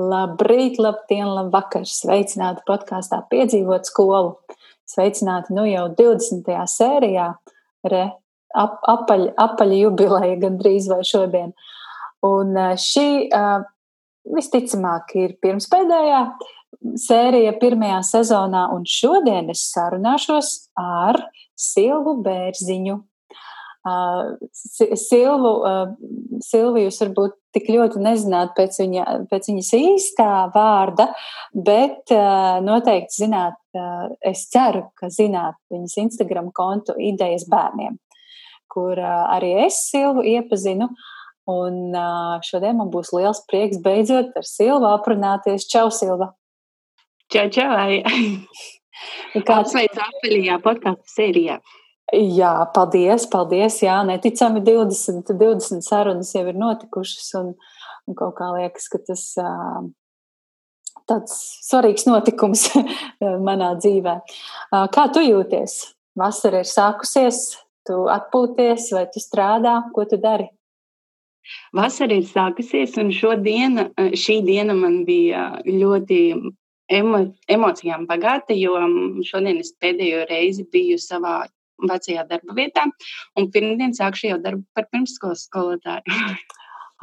Labrīt, labdien, labvakar! Sveicināti podkāstā Piedzīvot skolu. Sveicināti nu jau 20. sērijā, re, ap, apaļ, apaļ jubileja gandrīz vai šodien. Un šī visticamāk ir pirmspēdējā sērija pirmajā sezonā, un šodien es sarunāšos ar Silvu Bērziņu. Silvu, uh, Silviju jūs varbūt tik ļoti nezināt pēc, viņa, pēc viņas īstā vārda, bet uh, noteikti zināt, uh, es ceru, ka zināt viņas Instagram kontu idejas bērniem, kur arī es Silvu iepazinu. Un šodien man būs liels prieks beidzot ar Silvu aprunāties. Čau, Silva! Čau, čau! Kāds veids apaļajā podkāstu sērijā? Jā, paldies, paldies. Jā, neticami 20, 20 sarunas jau ir notikušas, un, un kaut kā liekas, ka tas uh, tāds svarīgs notikums manā dzīvē. Uh, kā tu jūties? Vasara ir sākusies, tu atpūties, vai tu strādā, ko tu dari? Vasara ir sākusies, un šodien, šī diena man bija ļoti emo, emocijām bagāta, jo šodien es pēdējo reizi biju savā vecajā darba vietā, un pirmdien sākšu jau darbu par pirmsskolas skolotāju.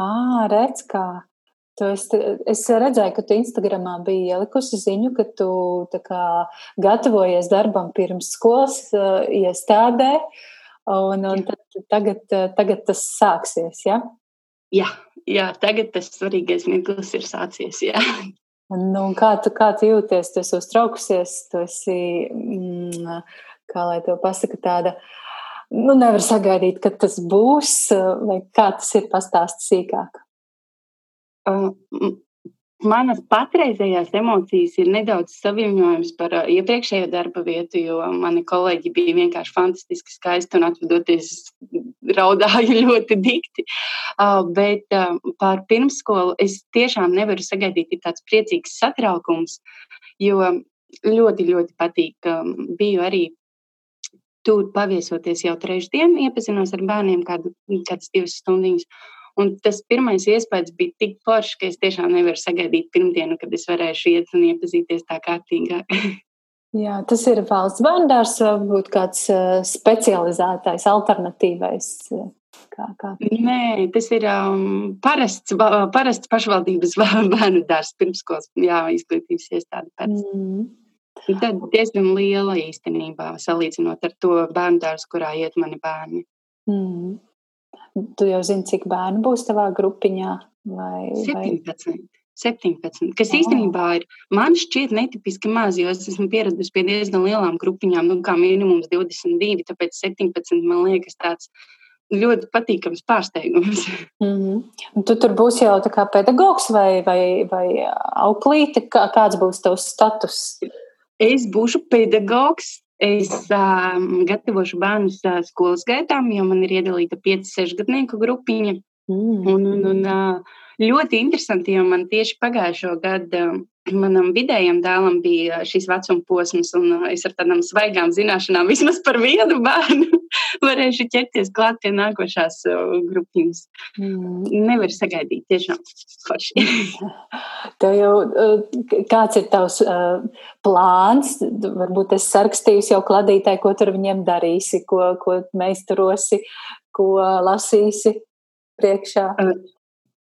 ah, redz, kā. Tu es, es redzēju, ka tu Instagramā biji ielikusi ziņu, ka tu kā, gatavojies darbam pirms skolas uh, iestādē, un, un tad, tagad, tagad tas sāksies, ja? Jā, jā, tagad tas svarīgais mirklis ir sācies, jā. Nu, kā, tu, kā tu jūties? Tu esi uztraukusies, tu esi mm, kā lai to pasaka, tāda, nu, nevar sagaidīt, kad tas būs, vai kā tas ir pastāst sīkāk? Uh, manas patreizējās emocijas ir nedaudz savienojums par uh, iepriekšējo darba vietu, jo mani kolēģi bija vienkārši fantastiski skaisti un atvadoties raudāju ļoti dikti. Uh, bet uh, par pirmskolu es tiešām nevaru sagaidīt, ir tāds priecīgs satraukums, jo ļoti, ļoti patīk. Um, biju arī tur paviesoties jau trešdien, iepazinos ar bērniem kādu, kādas divas stundiņas. Un tas pirmais iespējas bija tik foršs, ka es tiešām nevaru sagaidīt pirmdienu, kad es varēšu iet un iepazīties tā kārtīgāk. Jā, tas ir valsts bērndārs, varbūt kāds specializētais, alternatīvais. Kā, kā. Nē, tas ir um, parasts, parasts pašvaldības bērnu dārzs pirmskolas, izglītības iestāde. Mm. Tad diezgan liela īstenībā, salīdzinot ar to bērnu dārzu, kurā iet mani bērni. Mm. Tu jau zini, cik bērnu būs tavā grupiņā? Vai, 17. Vai? 17, kas oh. īstenībā ir man šķiet netipiski maz, jo es esmu pieradusi pie diezgan lielām grupiņām, nu, kā minimums 22, tāpēc 17 man liekas tāds ļoti patīkams pārsteigums. Mm -hmm. Tu tur būsi jau tā kā pedagogs vai, vai, vai auklīte, kā, kāds būs tavs status? Es būšu pedagogs. Es um, gatavošu bērnus uh, skolas gaitām, jo man ir iedalīta 5-6 gadnieku grupiņa. Mm. Un, un, un, uh, ļoti interesanti, jo man tieši pagājušo gadu manam vidējam dēlam bija šis vecuma posms, un es ar tādām svaigām zināšanām vismaz par vienu bērnu varēšu ķerties klāt pie nākošās grupiņas. Mm. Nevar sagaidīt, tiešām forši. Tev jau kāds ir tavs uh, plāns? Varbūt es sarakstījusi jau kladītāji, ko tur viņiem darīsi, ko, ko meistarosi, ko lasīsi priekšā. Uh,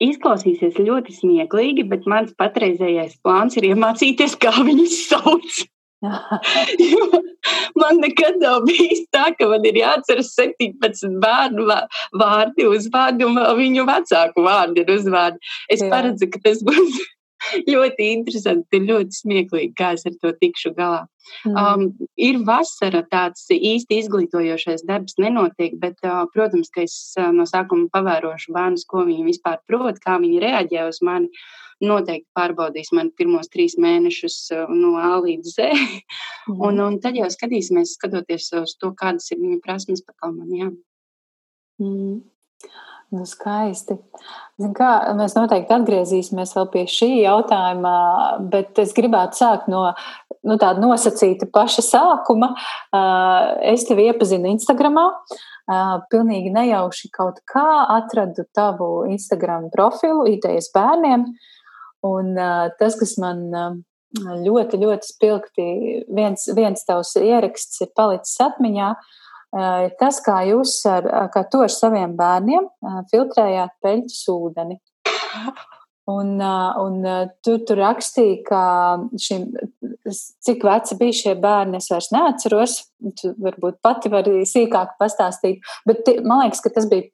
Izklausīsies ļoti smieklīgi, bet mans patreizējais plāns ir iemācīties, kā viņus sauc. man nekad nav bijis tā, ka man ir jāatceras 17 bērnu vārdi, uzvārdi un viņu vecāku vārdi un uzvārdi. Es Jā. paredzu, ka tas būs ļoti interesanti, ļoti smieklīgi, kā es ar to tikšu galā. Mm. Um, ir vasara, tāds īsti izglītojošais darbs nenotiek, bet, uh, protams, ka es uh, no sākuma pavērošu bērnus, ko viņi vispār prot, kā viņi reaģē uz mani. Noteikti pārbaudīs man pirmos trīs mēnešus uh, no A līdz Z. Mm. un, un tad jau skatīsimies, skatoties uz to, kādas ir viņu prasmes pakal man. Jā. Mm. Nu, skaisti. Zin kā, mēs noteikti atgriezīsimies vēl pie šī jautājuma, bet es gribētu sākt no nu, tāda nosacīta paša sākuma. Es tevi iepazinu Instagramā. Pilnīgi nejauši kaut kā atradu tavu Instagram profilu, idejas bērniem. Un tas, kas man ļoti, ļoti spilgti, viens, viens tavs ieraksts ir palicis atmiņā, ir tas, kā jūs ar, kā tu ar saviem bērniem filtrējāt peļķes ūdeni. Un, un tur, tur rakstīja, ka šim, cik veci bija šie bērni, es vairs neatceros. Tu varbūt pati vari sīkāk pastāstīt. Bet man liekas, ka tas bija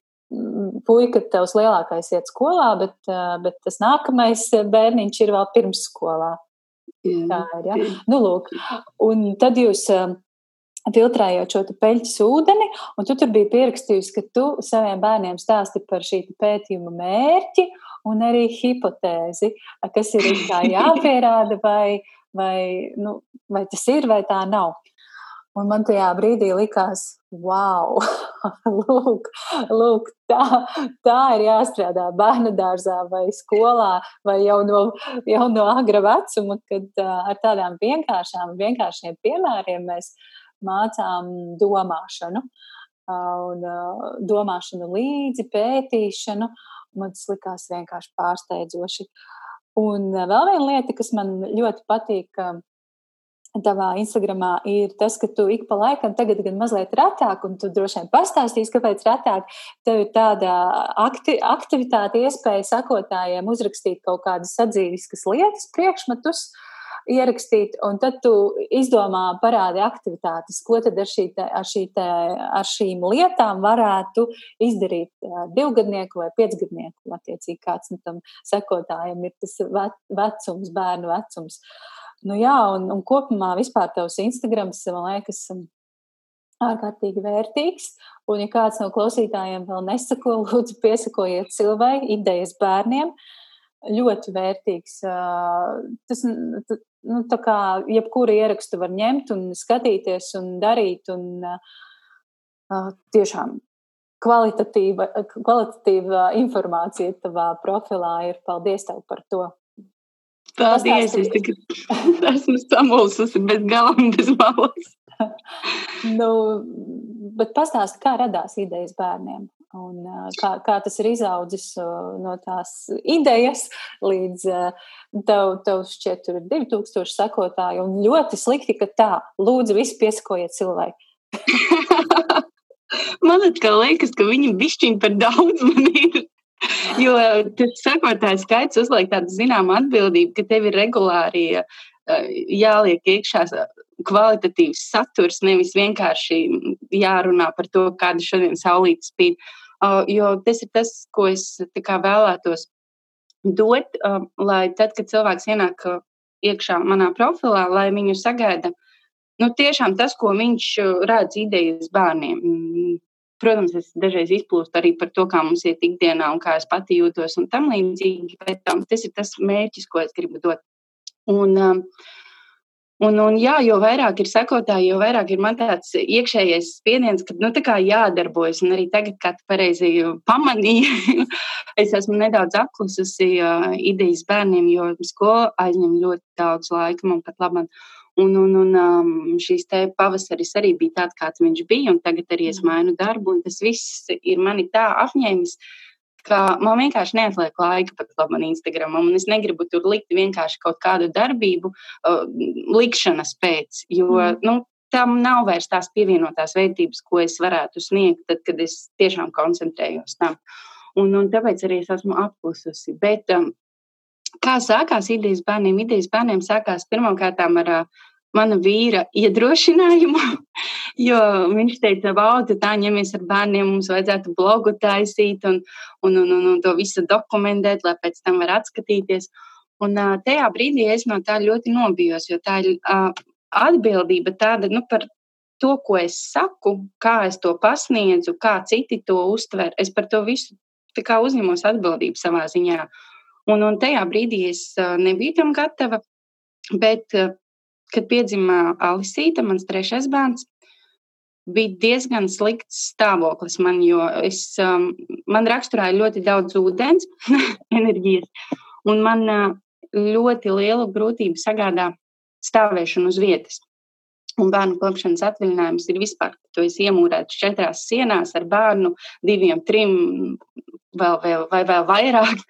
puika, tavs lielākais iet skolā, bet, bet tas nākamais bērniņš ir vēl pirmsskolā. Jā. Tā ir. Ja? Nu, lūk. Un tad jūs filtrējot šo peļķes ūdeni, un tu tur biji pierakstījusi, ka tu saviem bērniem stāsti par šī pētījuma mērķi un arī hipotēzi, kas ir jāpierāda, vai, vai, nu, vai tas ir vai tā nav. Un man tajā brīdī likās, wow, lūk, lūk tā, tā ir jāstrādā bērnu dārzā vai skolā, vai jau no, jau no agra vecuma, kad uh, ar tādām vienkāršām, vienkāršiem piemēriem mēs mācām domāšanu. Un uh, domāšanu līdzi, pētīšanu. Man tas likās vienkārši pārsteidzoši. Un vēl viena lieta, kas man ļoti patīk, tavā Instagramā ir tas, ka tu ik pa laikam, tagad gan mazliet retāk, un tu droši vien pastāstīsi, kāpēc retāk, tev ir tāda akti, aktivitāte, iespēja sakotājiem uzrakstīt kaut kādas sadzīviskas lietas, priekšmetus, ierakstīt, un tad tu izdomā parādi aktivitātes, ko tad ar, šī ar, šī ar šīm lietām varētu izdarīt divgadnieku vai piecgadnieku, attiecīgi kāds nu, tam sekotājiem ir tas vecums, bērnu vecums. Nu, jā, un, un kopumā vispār tavs Instagrams, man liekas, ārkārtīgi vērtīgs. Un, ja kāds no klausītājiem vēl nesako, lūdzu, piesakojiet Silvai, idejas bērniem. Ļoti vērtīgs. Tas, nu, tā kā jebkuru ierakstu var ņemt un skatīties un darīt. Un, tiešām kvalitatīva, kvalitatīva informācija tavā profilā ir. Paldies tev par to! Paldies! Es tikai esmu samulsusi bez galam, bez malas. nu, bet pastāsti, kā radās idejas bērniem? Un, kā, kā tas ir izaudzis no tās idejas līdz tev, tev šķiet, tur ir 2000 sekotāji. Un ļoti slikti, ka tā, lūdzu, visi piesakojiet cilvēki. man liekas, ka viņi bišķiņi par daudz man ir. Jo tas sekotājs skaits uzliek tādu zināmu atbildību, ka tev ir regulāri jāliek iekšā kvalitatīvs saturs, nevis vienkārši jārunā par to, kāda šodien saulīte spīd. Jo tas ir tas, ko es vēlētos dot, lai tad, kad cilvēks ienāk iekšā manā profilā, lai viņu sagaida, nu, tiešām tas, ko viņš redz idejas bērniem Protams, es dažreiz izplūstu arī par to, kā mums iet ikdienā un kā es pati jūtos un tam līdzīgi, bet um, tas ir tas mērķis, ko es gribu dot. Un, um, Un, un jā, jo vairāk ir sekotāji, jo vairāk ir man tāds iekšējais spiediens, ka nu, jādarbojas. Un arī tagad, kad pareizi pamanīju, es esmu nedaudz apklususi uh, idejas bērniem, jo skola aizņem ļoti daudz laika man pat labāk. Un, un, un um, šīs te pavasaris arī bija tāds, kāds viņš bija, un tagad arī es mm. mainu darbu, un tas viss ir mani tā apņēmis, ka man vienkārši neatliek laika pat labi man Instagram, un es negribu tur likt vienkārši kaut kādu darbību uh, likšanas pēc, jo, mm. nu, tam nav vairs tās pievienotās vērtības, ko es varētu sniegt, tad, kad es tiešām koncentrējos tam. Un, un tāpēc arī es esmu apklususi. Bet um, kā sākās idejas bērniem? Idejas bērniem sākās pirmkārt ar uh, mana vīra iedrošinājumu, jo viņš teica, wow, tā ņemies ar bērniem, mums vajadzētu blogu taisīt un, un, un, un, un to visu dokumentēt, lai pēc tam var atskatīties. Un tajā brīdī es no tā ļoti nobijos, jo tā ir atbildība tāda nu, par to, ko es saku, kā es to pasniedzu, kā citi to uztver. Es par to visu uzņemos atbildību savā ziņā. Un, un tajā brīdī es nebiju tam gatava, bet, kad piedzima Alisīta, mans trešais bērns, bija diezgan slikts stāvoklis man, jo es, man raksturāja ļoti daudz ūdens, enerģijas, un man ļoti lielu grūtību sagādā stāvēšanu uz vietas. Un bērnu kopšanas atvaļinājums ir vispār, ka tu esi iemūrēts četrās sienās ar bērnu, diviem, trim, vēl, vēl, vai vēl vairāk.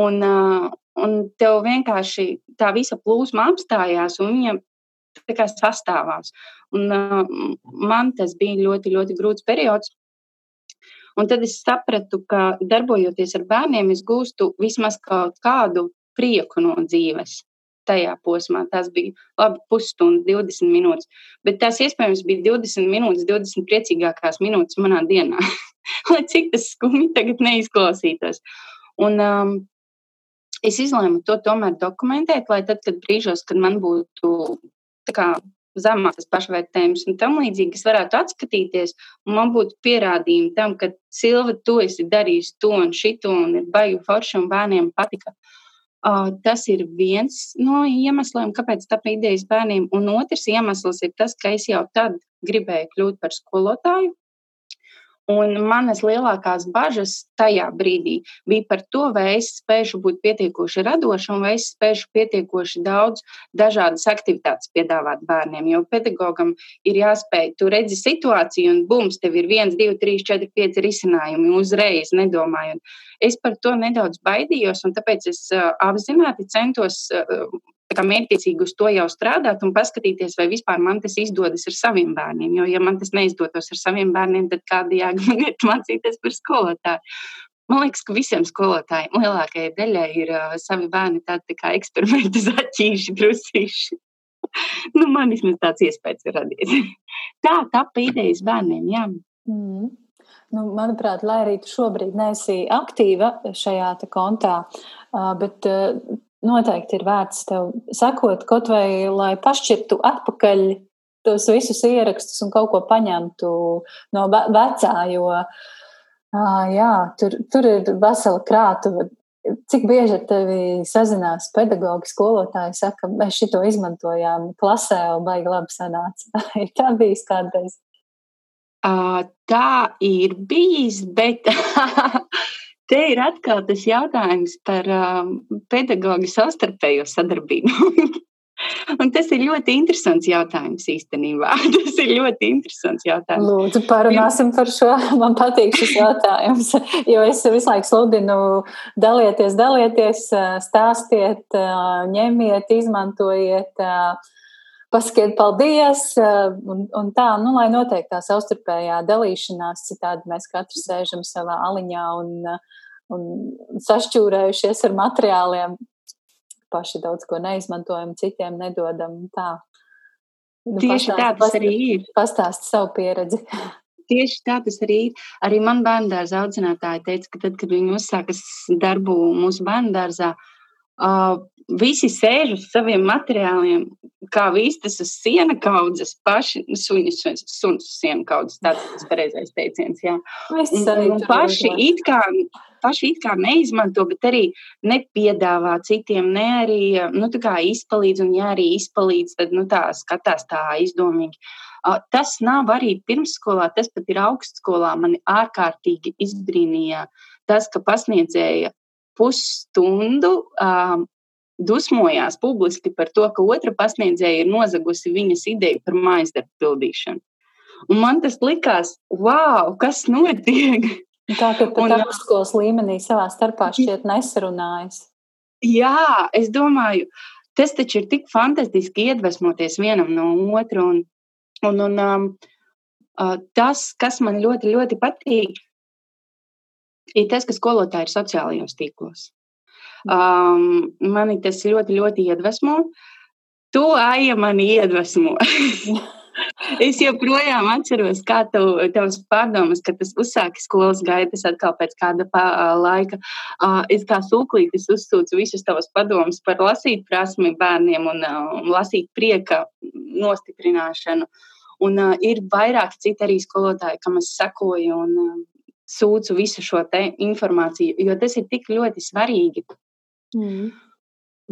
Un, uh, un tev vienkārši tā visa plūsma apstājās, un viņa sastāvās. Un, uh, man tas bija ļoti, ļoti grūts periods. Un tad es sapratu, ka darbojoties ar bērniem, es gūstu vismaz kaut kādu prieku no dzīves tajā posmā. Tas bija labi pusstunda, 20 minūtes. Bet tās iespējams bija 20 minūtes, 20 priecīgākās minūtes manā dienā. Lai cik tas skumji tagad neizklausītos. Un, um, es izlēmu to tomēr dokumentēt, lai tad, kad brīžos, kad man būtu kā, zemāks pašvērtējums un tam līdzīgi, es varētu atskatīties, un man būtu pierādījumi tam, ka Silva, tu esi darījis to un šito, un ir baigi forši, un bērniem patika. Uh, tas ir viens no iemesliem, kāpēc tāda idejas bērniem. Un otrs iemesls ir tas, ka es jau tad gribēju kļūt par skolotāju. Un manas lielākās bažas tajā brīdī bija par to, vai es spēšu būt pietiekoši radoša un vai es spēšu pietiekoši daudz dažādas aktivitātes piedāvāt bērniem. Jo pedagogam ir jāspēj, tu redzi situāciju un bums, tev ir viens, divi, trīs, četri, pieci risinājumi uzreiz nedomājot. Es par to nedaudz baidījos un tāpēc es apzināti centos. Kā mērķiecīgi uz to jau strādāt un paskatīties, vai vispār man tas izdodas ar saviem bērniem. Jo, ja man tas neizdotos ar saviem bērniem, tad kāda jēga man ir mācīties par skolotāju? Man liekas, ka visiem skolotājiem lielākajai daļai ir uh, savi bērni tādi tā kā eksperimenti zaķīši, drusīši. nu, man vismaz tāds iespējas ir radies. tā tapa idejas bērniem, jā. Mm. Nu, manuprāt, lai arī tu šobrīd neesi aktīva šajā kontā, bet noteikti ir vērts tev sekot, kaut vai lai pašķirtu atpakaļ tos visus ierakstus un kaut ko paņemtu no vecā, jo jā, tur, tur ir vesela krātuva. Cik bieži ar tevi sazinās pedagogi, skolotāji, saka, mēs šito izmantojām klasē un baigi labi sanāca. ir tā bijis kādreiz? Tā ir bijis, bet Te ir atkal tas jautājums par um, pedagoģu savstarpējo sadarbību. Un tas ir ļoti interesants jautājums īstenībā. Tas ir ļoti interesants jautājums. Lūdzu, parunāsim par šo. Man patīk šis jautājums, jo es visu laiku sludinu dalieties, dalieties, stāstiet, ņemiet, izmantojiet pasakiet paldies, eh, un, un tā, nu, lai notiek tā savstarpējā dalīšanās, citādi mēs katrs sēžam savā aliņā un, eh, un sašķūrējušies ar materiāliem, paši daudz ko neizmantojam, citiem nedodam. Tā. Nu, Tieši tā tas arī ir. Pastāst savu pieredzi. Tieši tā tas arī ir. Arī man bērndārza audzinātāji teica, ka tad, kad viņi uzsākas darbu mūsu bērndārzā, uh, visi sēž uz saviem materiāliem, kā vistas uz siena kaudzes, paši suņus, suns siena kaudzes, tāds tas pareizais teiciens, jā. Un, un paši it kā, paši it kā neizmanto, bet arī nepiedāvā citiem, ne arī, nu, tā kā izpalīdz, un ja arī izpalīdz, tad, nu, tā skatās tā izdomīgi. Tas nav arī pirmsskolā, tas pat ir augstskolā. Mani ārkārtīgi izbrīnīja tas, ka pasniedzēja pusstundu um, dusmojās publiski par to, ka otra pasniedzēja ir nozagusi viņas ideju par mājas darbu pildīšanu. Un man tas likās, wow, kas notiek? Tā kā pat augstskolas līmenī savā starpā šķiet nesarunājas. Jā, es domāju, tas taču ir tik fantastiski iedvesmoties vienam no otra. Un, un, un um, tas, kas man ļoti, ļoti patīk, ir tas, ka skolotāji ir sociālajos tīklos. Um, mani tas ļoti, ļoti iedvesmo. Tu, Aija, mani iedvesmo. es joprojām atceros, kā tev, tavs pārdomas, kad tas uzsāki skolas gaitas atkal pēc kāda pā, laika. Uh, es kā sūklītis uzsūcu visus tavus padomus par lasīt prasmi bērniem un uh, lasīt prieka nostiprināšanu. Un uh, ir vairāki citi arī skolotāji, kam es sekoju un uh, sūdzu visu šo informāciju, jo tas ir tik ļoti svarīgi. Mm.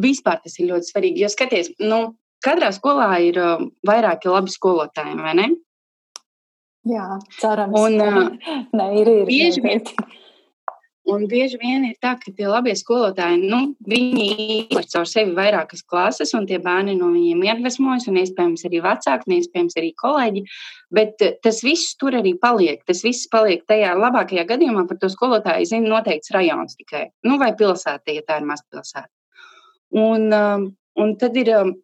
Vispār tas ir ļoti svarīgi. Jo skaties, nu, katrā skolā ir uh, vairāki labi skolotāji, vai ne? Jā, cerams. Un, uh, Nē, ir, ir, bieži, vien, Un bieži vien ir tā, ka tie labie skolotāji, nu, viņi ir caur sevi vairākas klases, un tie bērni no viņiem iedvesmojas, un iespējams arī vecāki, un iespējams arī kolēģi. Bet eh, tas viss tur arī paliek. Tas viss paliek tajā labākajā gadījumā par to skolotāju zina noteikts rajons tikai, nu, vai pilsēta, ja tā ir mazpilsēta. Un, um, un tad ir um,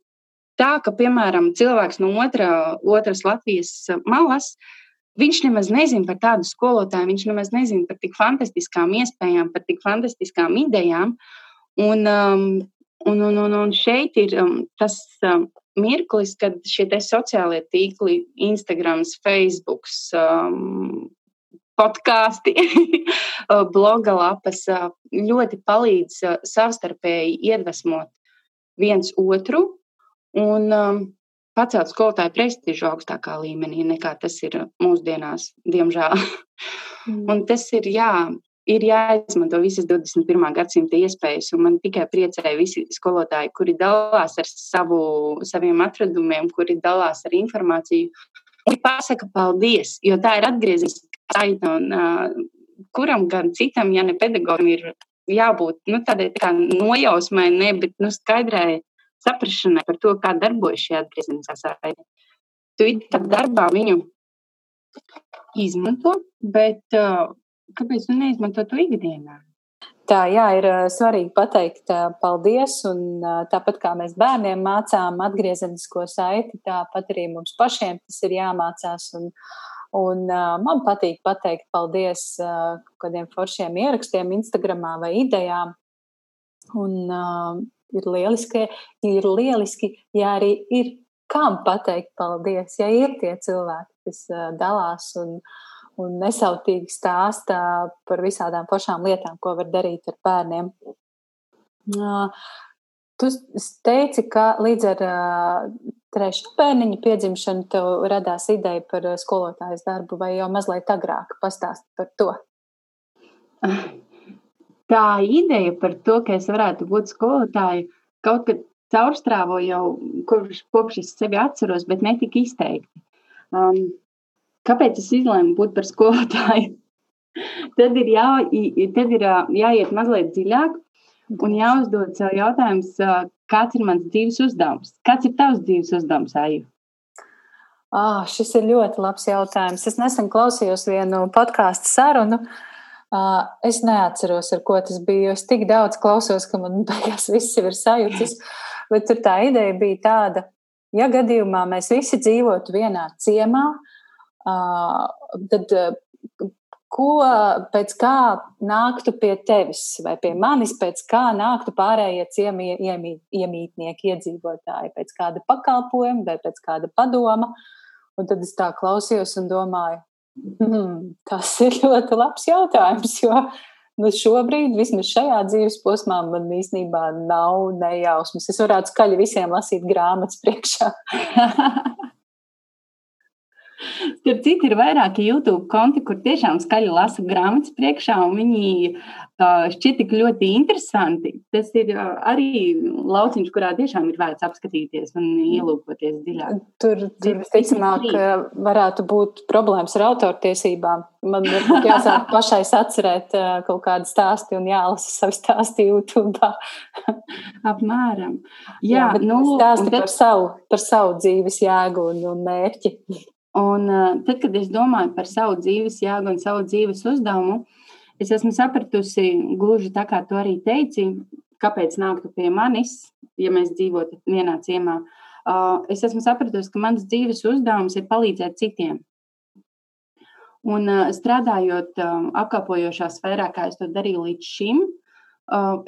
tā, ka, piemēram, cilvēks no otra, otras Latvijas malas, uh, Viņš nemaz nezina par tādu skolotāju, viņš nemaz nezina par tik fantastiskām iespējām, par tik fantastiskām idejām. Un, um, un, un, un, un šeit ir um, tas um, mirklis, kad šie sociālie tīkli, Instagram, Facebook, um, podkāsti, bloga lapas uh, ļoti palīdz uh, savstarpēji iedvesmot viens otru. Un, um, pacelt skolotāju prestižu augstākā līmenī, nekā tas ir mūsdienās, diemžēl. Mm. Un tas ir, jā, ir jāizmanto visas 21. gadsimta iespējas, un man tikai priecēja visi skolotāji, kuri dalās ar savu, saviem atradumiem, kuri dalās ar informāciju. Viņi pasaka paldies, jo tā ir atgrieziska saita, un uh, kuram gan citam, ja ne pedagogam, ir jābūt nu, tādai tā nojausmai, ne, bet nu, skaidrai saprašanai par to, kā darbojas šī atgriezeniskā saite. Tu it kā darbā viņu izmanto, bet uh, kāpēc tu neizmanto to ikdienā? Tā jā, ir svarīgi pateikt paldies. Un, tāpat kā mēs bērniem mācām atgriezenisko saiti, tāpat arī mums pašiem tas ir jāmācās. Un, un man patīk pateikt paldies kādiem foršiem ierakstiem, Instagram vai idejām. Un, ir lieliski, ir lieliski, ja arī ir kam pateikt paldies, ja ir tie cilvēki, kas dalās un, un nesautīgi stāstā par visādām pašām lietām, ko var darīt ar bērniem. Tu teici, ka līdz ar trešā bērniņa piedzimšanu tev radās ideja par skolotājas darbu, vai jau mazliet agrāk pastāst par to? Tā ideja par to, ka es varētu būt skolotāja, kaut kad caurstrāvo jau kopš, kopš es sevi atceros, bet ne tik izteikti. Um, kāpēc es izlēmu būt par skolotāju? tad ir, jā, tad ir jāiet mazliet dziļāk un jāuzdod sev jautājums, kāds ir mans dzīves uzdevums? Kāds ir tavs dzīves uzdevums, Aiju? Ah, šis ir ļoti labs jautājums. Es nesen klausījos vienu podkāstu sarunu, uh, Es neatceros, ar ko tas bija. Es tik daudz klausos, ka man beigās viss ir sajūtis. Bet tur tā ideja bija tāda, ja gadījumā mēs visi dzīvotu vienā ciemā, tad ko pēc kā nāktu pie tevis vai pie manis, pēc kā nāktu pārējie ciemi iemīt, iemītnieki, iedzīvotāji, pēc kāda pakalpojuma vai pēc kāda padoma. Un tad es tā klausījos un domāju, Mm, tas ir ļoti labs jautājums, jo nu, šobrīd, vismaz šajā dzīves posmā, man īstenībā nav nejausmas. Es varētu skaļi visiem lasīt grāmatas priekšā. Starp citu, ir vairāki YouTube konti, kur tiešām skaļi lasa grāmatas priekšā, un viņi uh, šķiet tik ļoti interesanti. Tas ir uh, arī lauciņš, kurā tiešām ir vērts apskatīties un ielūkoties dziļāk. Tur, tur visticamāk, varētu būt problēmas ar autortiesībām. Man ir jāsāk pašai atcerēt uh, kaut kādu stāstu un jālasa savu stāstu YouTube. Apmēram. Jā, Jā nu, stāsti tad... par, savu, par savu dzīves jēgu un, un mērķi. Un uh, tad, kad es domāju par savu dzīves jēgu un savu dzīves uzdevumu, es esmu sapratusi, gluži tā kā tu arī teici, kāpēc nāktu pie manis, ja mēs dzīvotu vienā ciemā. Uh, es esmu sapratusi, ka mans dzīves uzdevums ir palīdzēt citiem. Un uh, strādājot apkalpojošā sfērā, kā es to darīju līdz šim,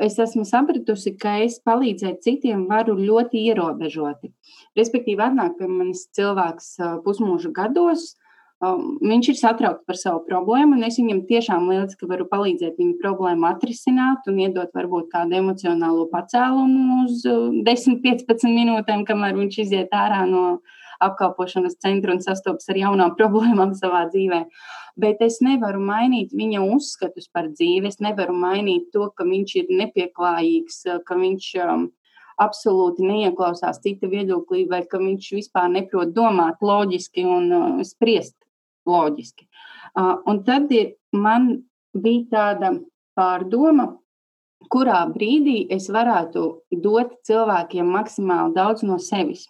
es esmu sapratusi, ka es palīdzēt citiem varu ļoti ierobežoti. Respektīvi, atnāk pie manis cilvēks pusmūža gados, viņš ir satraukts par savu problēmu, un es viņam tiešām lieliski varu palīdzēt viņu problēmu atrisināt un iedot varbūt kādu emocionālo pacēlumu uz 10-15 minūtēm, kamēr viņš iziet ārā no apkalpošanas centra un sastopas ar jaunām problēmām savā dzīvēm bet es nevaru mainīt viņa uzskatus par dzīvi. Es nevaru mainīt to, ka viņš ir nepieklājīgs, ka viņš um, absolūti neieklausās cita viedoklī, vai ka viņš vispār neprot domāt loģiski un uh, spriest loģiski. Uh, un tad ir, man bija tāda pārdoma, kurā brīdī es varētu dot cilvēkiem maksimāli daudz no sevis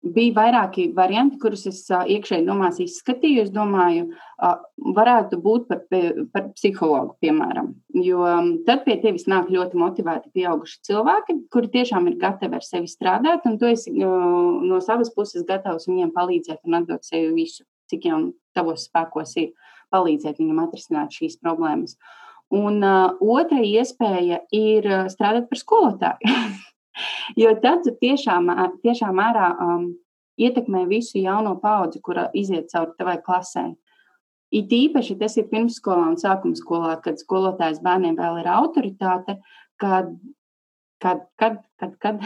bija vairāki varianti, kurus es iekšēji domās izskatīju. Es domāju, varētu būt par, par psihologu, piemēram. Jo tad pie tevis nāk ļoti motivēti pieauguši cilvēki, kuri tiešām ir gatavi ar sevi strādāt, un tu esi no savas puses gatavs viņiem palīdzēt un atdot sevi visu, cik jau tavos spēkos ir palīdzēt viņam atrisināt šīs problēmas. Un uh, otra iespēja ir strādāt par skolotāju. Jo tad tiešām, tiešām mērā um, ietekmē visu jauno paudzi, kura iziet cauri tavai klasē. It īpaši tas ir pirmsskolā un sākuma skolā, kad skolotājs bērniem vēl ir autoritāte, kad, kad, kad, kad, kad,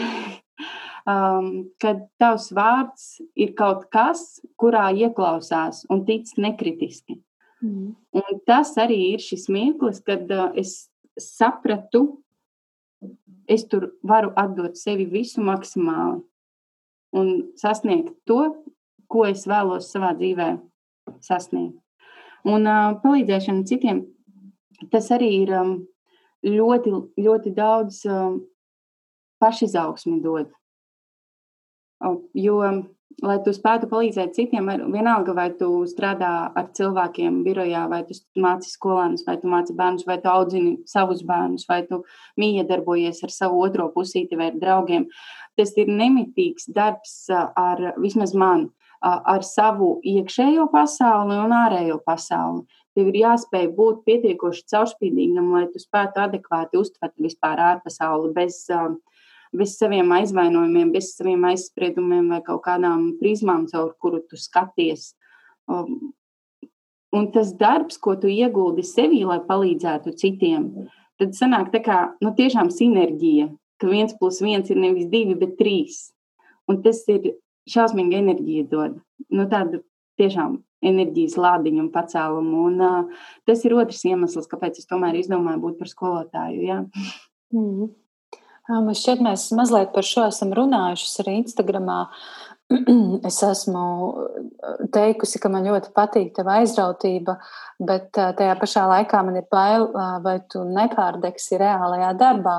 um, kad tavs vārds ir kaut kas, kurā ieklausās un tic nekritiski. Mm. Un tas arī ir šis mirklis, kad uh, es sapratu, es tur varu atdot sevi visu maksimāli un sasniegt to, ko es vēlos savā dzīvē sasniegt. Un uh, palīdzēšana citiem, tas arī ir um, ļoti, ļoti daudz um, pašizaugsmi dod. Jo lai tu spētu palīdzēt citiem, vienalga, vai tu strādā ar cilvēkiem birojā, vai tu māci skolēnus, vai tu māci bērnus, vai tu audzini savus bērnus, vai tu miedarbojies ar savu otro pusīti vai ar draugiem. Tas ir nemitīgs darbs ar, vismaz man, ar savu iekšējo pasauli un ārējo pasauli. Tev ir jāspēj būt pietiekoši caurspīdīgam, lai tu spētu adekvāti uztvert vispār ārpasauli bez uh, bez saviem aizvainojumiem, bez saviem aizspriedumiem vai kaut kādām prizmām, caur kuru tu skaties. Um, un tas darbs, ko tu ieguldi sevī, lai palīdzētu citiem, tad sanāk tā kā nu, tiešām sinerģija, ka viens plus viens ir nevis divi, bet trīs. Un tas ir šausmīgi enerģija dod. Nu, tādu tiešām enerģijas lādiņu un pacēlumu. Un, uh, tas ir otrs iemesls, kāpēc es tomēr izdomāju būt par skolotāju. Mm. Man šķiet, mēs mazliet par šo esam runājuši arī Instagramā. Es esmu teikusi, ka man ļoti patīk tava aizrautība, bet tajā pašā laikā man ir bail, vai tu nepārdegsi reālajā darbā.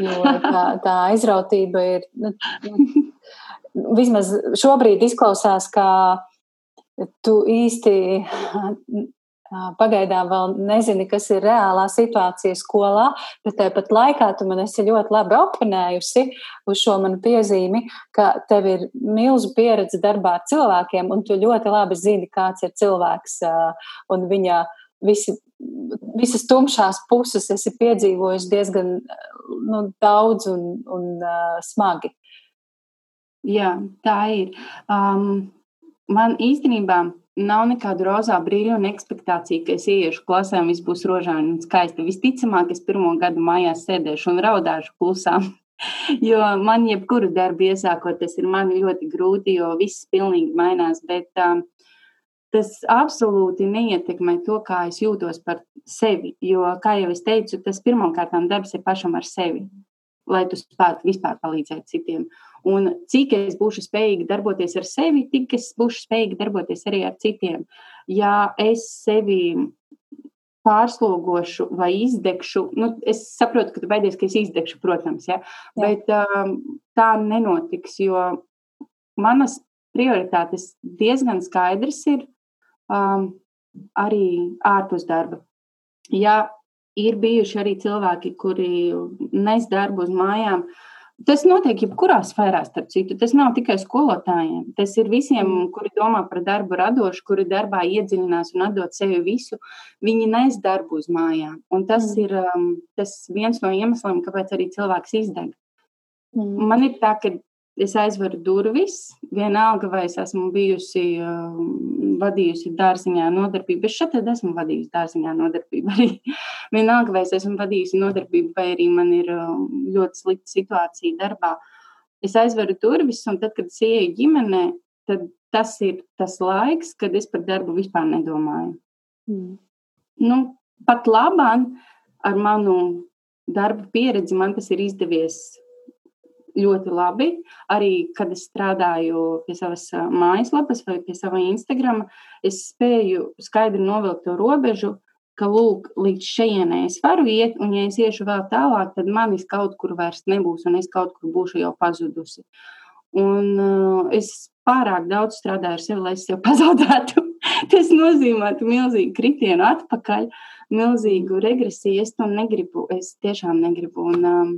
Jo tā, tā aizrautība ir, nu, nu vismaz šobrīd izklausās, ka tu īsti Pagaidām vēl nezini, kas ir reālā situācija skolā, bet tāpat laikā tu man esi ļoti labi oponējusi uz šo manu piezīmi, ka tev ir milzu pieredze darbā ar cilvēkiem, un tu ļoti labi zini, kāds ir cilvēks un viņa visi, visas tumšās puses esi piedzīvojis diezgan nu, daudz un, un uh, smagi. Jā, tā ir. Um, man īstenībā nav nekādu rozā brīļu un ekspektāciju, ka es ieiešu klasē un viss būs rožāni un skaisti. Visticamāk, es pirmo gadu mājās sēdēšu un raudāšu klusām. jo man jebkuru darbu iesākot, tas ir man ļoti grūti, jo viss pilnīgi mainās. Bet um, tas absolūti neietekmē to, kā es jūtos par sevi. Jo, kā jau es teicu, tas pirmkārt darbs ir pašam ar sevi, lai tu spētu vispār palīdzēt citiem. Un cik es būšu spējīga darboties ar sevi, tik es būšu spējīga darboties arī ar citiem. Ja es sevi pārslogošu vai izdegšu, nu, es saprotu, ka tu baidies, ka es izdegšu, protams, ja? Jā. bet um, tā nenotiks, jo manas prioritātes diezgan skaidrs ir um, arī ārpus darba. Ja ir bijuši arī cilvēki, kuri nes darbu uz mājām, uh, Tas notiek jebkurā sfērā, starp citu. Tas nav tikai skolotājiem. Tas ir visiem, mm. kuri domā par darbu radošu, kuri darbā iedziļinās un atdod sevi visu. Viņi nes darbu uz mājām. Un tas mm. ir um, tas viens no iemesliem, kāpēc arī cilvēks izdeg. Mm. Man ir tā, ka es aizveru durvis, vienalga, vai es esmu bijusi uh, vadījusi dārziņā nodarbību. Es šeit esmu vadījusi dārziņā nodarbību arī. vienalga, vai es esmu vadījusi nodarbību, vai arī man ir uh, ļoti slikta situācija darbā. Es aizveru durvis, un tad, kad es ieeju ģimenē, tad tas ir tas laiks, kad es par darbu vispār nedomāju. Mm. Nu, pat labāk ar manu darba pieredzi man tas ir izdevies ļoti labi. Arī, kad es strādāju pie savas mājaslapas vai pie sava Instagram, es spēju skaidri novilkt to robežu, ka, lūk, līdz šejienei es varu iet, un ja es iešu vēl tālāk, tad manis kaut kur vairs nebūs, un es kaut kur būšu jau pazudusi. Un uh, es pārāk daudz strādāju ar sevi, lai es sev pazaudētu. Tas nozīmētu milzīgu kritienu atpakaļ, milzīgu regresiju. Es to negribu, es tiešām negribu. Un, um,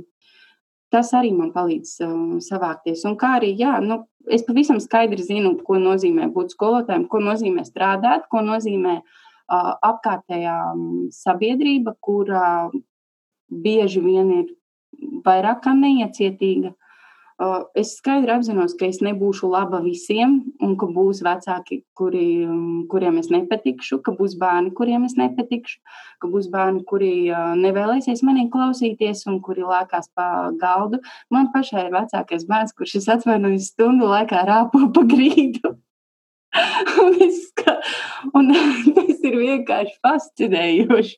tas arī man palīdz um, savākties. Un kā arī, jā, nu, es pavisam skaidri zinu, ko nozīmē būt skolotājiem, ko nozīmē strādāt, ko nozīmē uh, apkārtējā sabiedrība, kurā bieži vien ir vairāk kā neiecietīga. Es skaidri apzinos, ka es nebūšu laba visiem, un ka būs vecāki, kuri, kuriem es nepatikšu, ka būs bērni, kuriem es nepatikšu, ka būs bērni, kuri nevēlēsies manī klausīties un kuri lēkās pa galdu. Man pašai ir vecākais bērns, kurš es atvainojos stundu laikā rāpo pa grīdu. un, es, un tas ir vienkārši fascinējoši.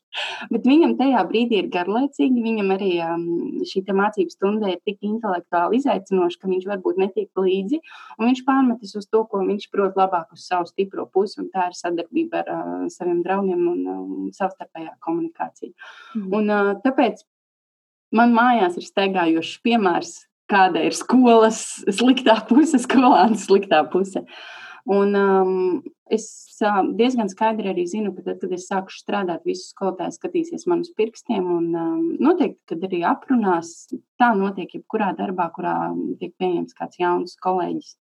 Bet viņam tajā brīdī ir garlaicīgi. Viņam arī um, šī mācību stunda ir tik intelektuāli izaicinoša, ka viņš varbūt netiek līdzi. Viņš pārmetas uz to, ko viņš prot labāk uz savu stipro pusi, un tā ir sadarbība ar uh, saviem draugiem un um, savstarpējā komunikācija. Mm. Un, uh, tāpēc man mājās ir steigājošs piemērs, kāda ir skolas sliktā puse, skolāna sliktā puse. Uh, Un um, es uh, diezgan skaidri arī zinu, ka tad, kad es sāku strādāt, visi skolotāji skatīsies man uz pirkstiem. Un um, noteikti, kad arī aprunās, tā notiek jebkurā darbā, kurā tiek pieņemts kāds jauns kolēģis.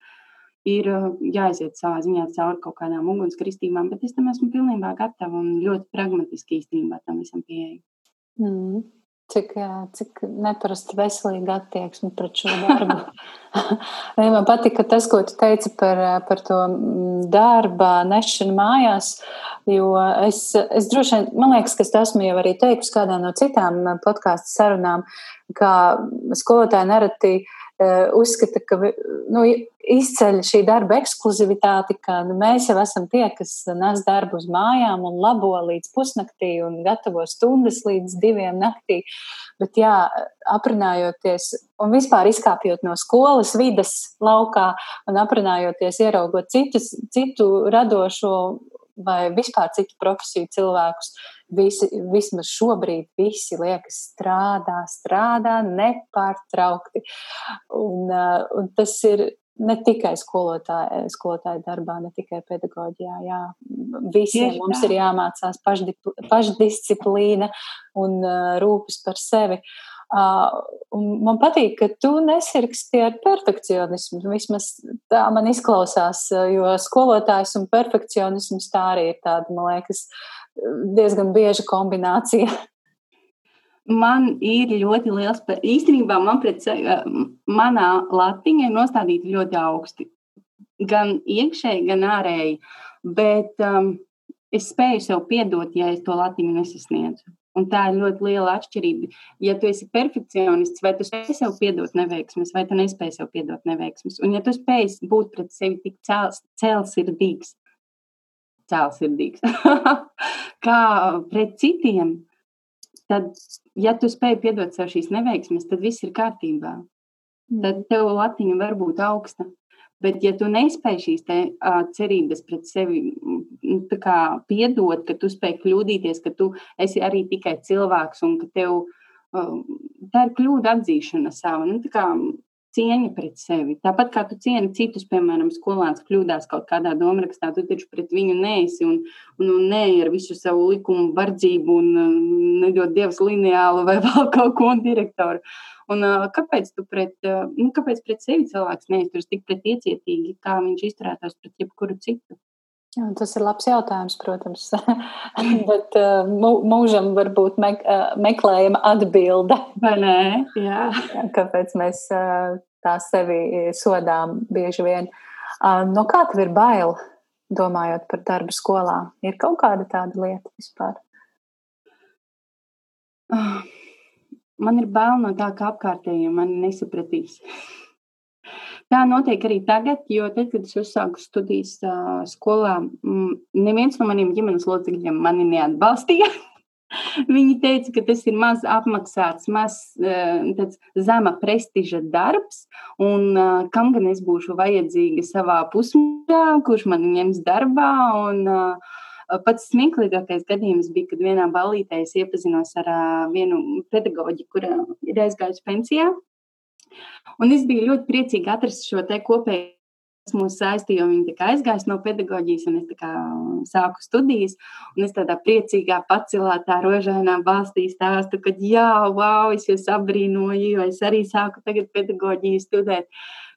Ir uh, jāiziet savā ziņā cauri kaut kādām ugunskristībām, bet es tam esmu pilnībā gatava un ļoti pragmatiski īstenībā tam visam pieeju. Mm. Cik, cik neparasti veselīga attieksme pret šo darbu. Man patika tas, ko tu teici par, par to mm, darba nešanu mājās, jo es, es droši vien, man liekas, ka es esmu jau arī teikusi kādā no citām podkāstu sarunām, kā skolotāji nereti uh, uzskata, ka nu, izceļ šī darba ekskluzivitāti, ka nu, mēs jau esam tie, kas nes darbu uz mājām un labo līdz pusnaktī un gatavo stundas līdz diviem naktī. Bet, jā, aprunājoties un vispār izkāpjot no skolas vidas laukā un aprunājoties, ieraugot citus, citu radošo vai vispār citu profesiju cilvēkus, visi, vismaz šobrīd visi liekas strādā, strādā nepārtraukti. Un, uh, un tas ir ne tikai skolotāja, skolotāja darbā, ne tikai pedagoģijā. Jā. Visiem Tieši mums tā. ir jāmācās pašdisciplīna un uh, rūpes par sevi. Uh, man patīk, ka tu nesirgsti ar perfekcionismu. Vismaz tā man izklausās, jo skolotājs un perfekcionisms tā arī ir tāda, man liekas, diezgan bieža kombinācija. Man ir ļoti liels, īstenībā man pret, manā latiņa ir nostādīta ļoti augsti. Gan iekšēji, gan ārēji. Bet um, es spēju sev piedot, ja es to latiņu nesasniedzu. Un tā ir ļoti liela atšķirība. Ja tu esi perfekcionists, vai tu spēj sev piedot neveiksmes, vai tu nespēj sev piedot neveiksmes. Un ja tu spēj būt pret sevi tik cēls, cēlsirdīgs, cēlsirdīgs, kā pret citiem, tad, ja tu spēj piedot sev šīs neveiksmes, tad viss ir kārtībā. Tad tev latiņa var būt augsta. Bet, ja tu nespēj šīs te, uh, cerības pret sevi nu, kā, piedot, ka tu spēj kļūdīties, ka tu esi arī tikai cilvēks un ka tev uh, tā ir kļūda atzīšana sava. Nu, kā, cieņa pret sevi. Tāpat kā tu cieni citus, piemēram, skolēns kļūdās kaut kādā domārakstā, tu taču pret viņu neesi un, un, un nē ar visu savu likumu, vardzību un nedod dievs lineālu vai vēl kaut ko direktoru. Un, kāpēc tu pret, nu, kāpēc pret sevi cilvēks neizturas tik pretiecietīgi, kā viņš izturētos pret jebkuru citu? Jā, tas ir labs jautājums, protams. Bet uh, mūžam varbūt me, uh, meklējama atbilde. Vai nē? Jā. Kāpēc mēs uh, tā sevi sodām bieži vien? No kā tev ir bail, domājot par darbu skolā? Ir kaut kāda tāda lieta vispār? Uh. Man ir bail no tā, ka apkārtējie mani nesapratīs. Tā notiek arī tagad, jo tad, kad es uzsāku studijas uh, skolā, m, neviens no maniem ģimenes locekļiem mani neatbalstīja. Viņi teica, ka tas ir maz apmaksāts, maz zema prestiža darbs, un kam gan es būšu vajadzīga savā pusmūžā, kurš man ņems darbā. Un, Pats smieklīgākais gadījums bija, kad vienā ballītē es iepazinos ar vienu pedagoģi, kur ir aizgājusi pensijā. Un es biju ļoti priecīga atrast šo te kopēju kas mūs saistīja, jo viņi aizgāja no pedagoģijas, un es sāku studijas. Es tādā priecīgā, paceltā, rožainā balstī stāstu, ka, jā, wow, es jūs abrīnoju, jo es arī sāku tagad pedagoģiju studēt.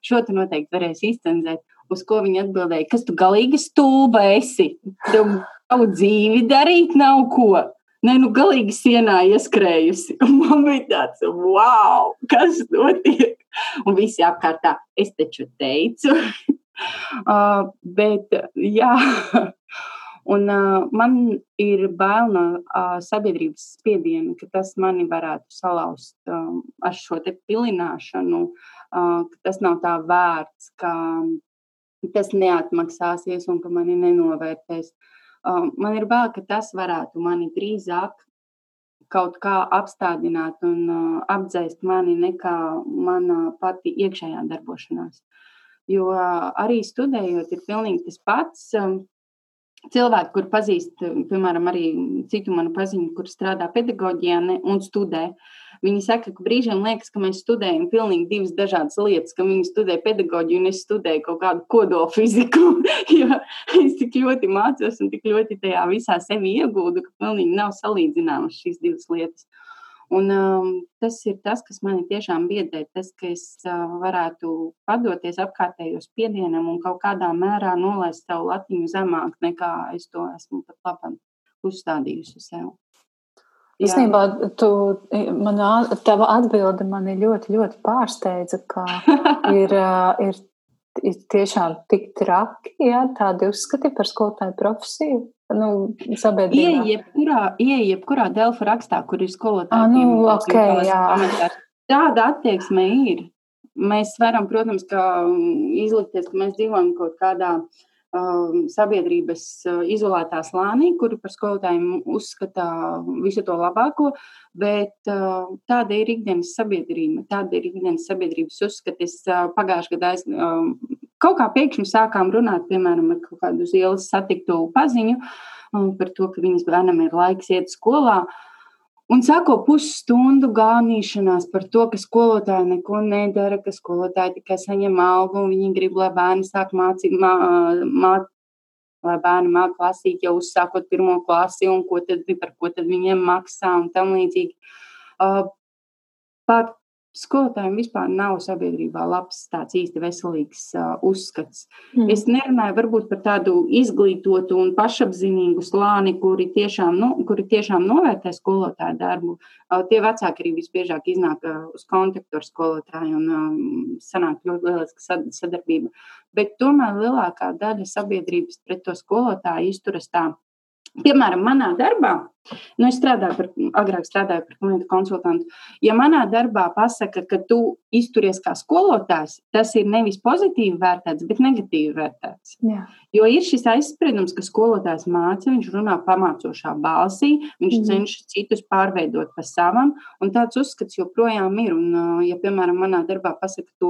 Šo tu noteikti varēsi izcenzēt. Uz ko viņi atbildēja, kas tu galīgi stulba esi? Tev savu dzīvi darīt nav ko. Nē, nu, galīgi sienā ieskrējusi. Un man bija tāds, wow, kas notiek? Un visi apkārtā, es taču teicu. uh, bet, jā, un uh, man ir bail no uh, sabiedrības spiediena, ka tas mani varētu salauzt uh, ar šo te pilināšanu, uh, ka tas nav tā vērts, ka tas neatmaksāsies un ka mani nenovērtēs. Uh, man ir bail, ka tas varētu mani drīzāk kaut kā apstādināt un uh, apdzēst mani nekā mana pati iekšējā darbošanās. Jo arī studējot, ir pilnīgi tas pats. Cilvēki, kur pazīst, piemēram, arī citu manu paziņu, kur strādā pedagoģijā un studē, viņi saka, ka brīžiem liekas, ka mēs studējam pilnīgi divas dažādas lietas, ka viņi studē pedagoģiju un es studēju kaut kādu kodolu fiziku. jo es tik ļoti mācos un tik ļoti tajā visā sevi iegūdu, ka pilnīgi nav salīdzināmas šīs divas lietas. Un, um, tas ir tas, kas manī tiešām biedē, tas, ka es uh, varētu padoties apkārtējo spiedienam un kaut kādā mērā nolaist savu latiņu zemāk, nekā es to esmu pat labam uzstādījusi sev. Īstenībā, tu, man, tava atbilde mani ļoti, ļoti pārsteidza, ka ir, uh, ir, ir tiešām tik traki, ja, tādi uzskati par skolotāju profesiju nu. Ieej jebkurā, ieej jebkurā Delfa rakstā, kur ir skolotāji. Nu, okay, jā. Tāda attieksme ir. Mēs varam, protams, izlikties, ka mēs dzīvojam kaut kādā um, sabiedrības uh, izolētā slānī, kuri par skolotājiem uzskata visu to labāko, bet uh, tāda ir ikdienas sabiedrība, tāda ir ikdienas sabiedrības uzskatis. Uh, Pagājušajā gadā es um, Kaut kā pēkšņi sākām runāt, piemēram, ar kādu uz ielas satiktu paziņu par to, ka viņas bērnam ir laiks iet skolā. Un sāko pusstundu gānīšanās par to, ka skolotāji neko nedara, ka skolotāji tikai saņem algu un viņi grib, lai bērni sāk mācīt, mā, mā, lai bērni māca lasīt jau uzsākot pirmo klasi un ko tad, par ko tad viņiem maksā un tam līdzīgi. Uh, par skolotājiem vispār nav sabiedrībā labs, tāds īsti veselīgs uh, uzskats. Mm. Es nerunāju varbūt par tādu izglītotu un pašapziņīgu slāni, kuri tiešām, nu, kuri tiešām novērtē skolotāju darbu. Uh, tie vecāki arī visbiežāk iznāk uh, uz kontaktu ar skolotāju un um, sanāk ļoti lieliska sadarbība. Bet tomēr lielākā daļa sabiedrības pret to skolotāju izturas tā Piemēram, manā darbā, nu, es strādāju par, agrāk strādāju par klientu konsultantu. Ja manā darbā pasaka, ka tu izturies kā skolotājs, tas ir nevis pozitīvi vērtēts, bet negatīvi vērtēts. Jā. Jo ir šis aizspriedums, ka skolotājs māca, viņš runā pamācošā balsī, viņš mm. cenšas citus pārveidot pa savam, un tāds uzskats joprojām ir. Un, ja, piemēram, manā darbā pasaka, tu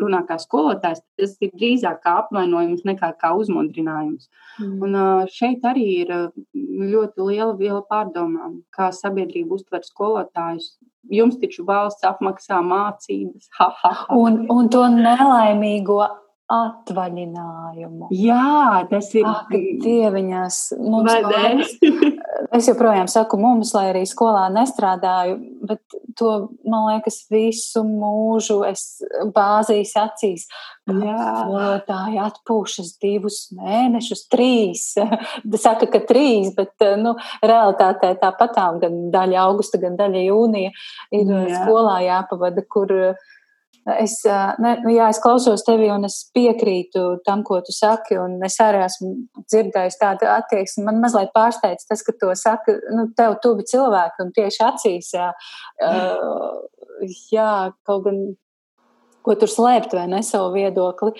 runā kā skolotājs, tas ir drīzāk kā apvainojums nekā kā uzmundrinājums. Mm. Un šeit arī ir ļoti liela viela pārdomām, kā sabiedrība uztver skolotājus. Jums taču valsts apmaksā mācības. Ha, ha, ha. Un, un to nelaimīgo atvaļinājumu. Jā, tas ir. Ak, dieviņās, mums vajag. Es joprojām saku mums, lai arī skolā nestrādāju, bet to, man liekas, visu mūžu es bāzīs acīs. Skolotāji atpūšas divus mēnešus, trīs. Saka, ka trīs, bet nu, realitātē tāpatām gan daļa augusta, gan daļa jūnija ir Jā. skolā jāpavada, kur Es, ne, nu, jā, es klausos tevi un es piekrītu tam, ko tu saki. Es arī esmu dzirdējis tādu attieksmi. Man mazliet pārsteidz tas, ka to saka nu, tev tuvi cilvēki un tieši acīs. Jā, uh, jā kaut gan ko tur slēpt vai ne savu viedokli.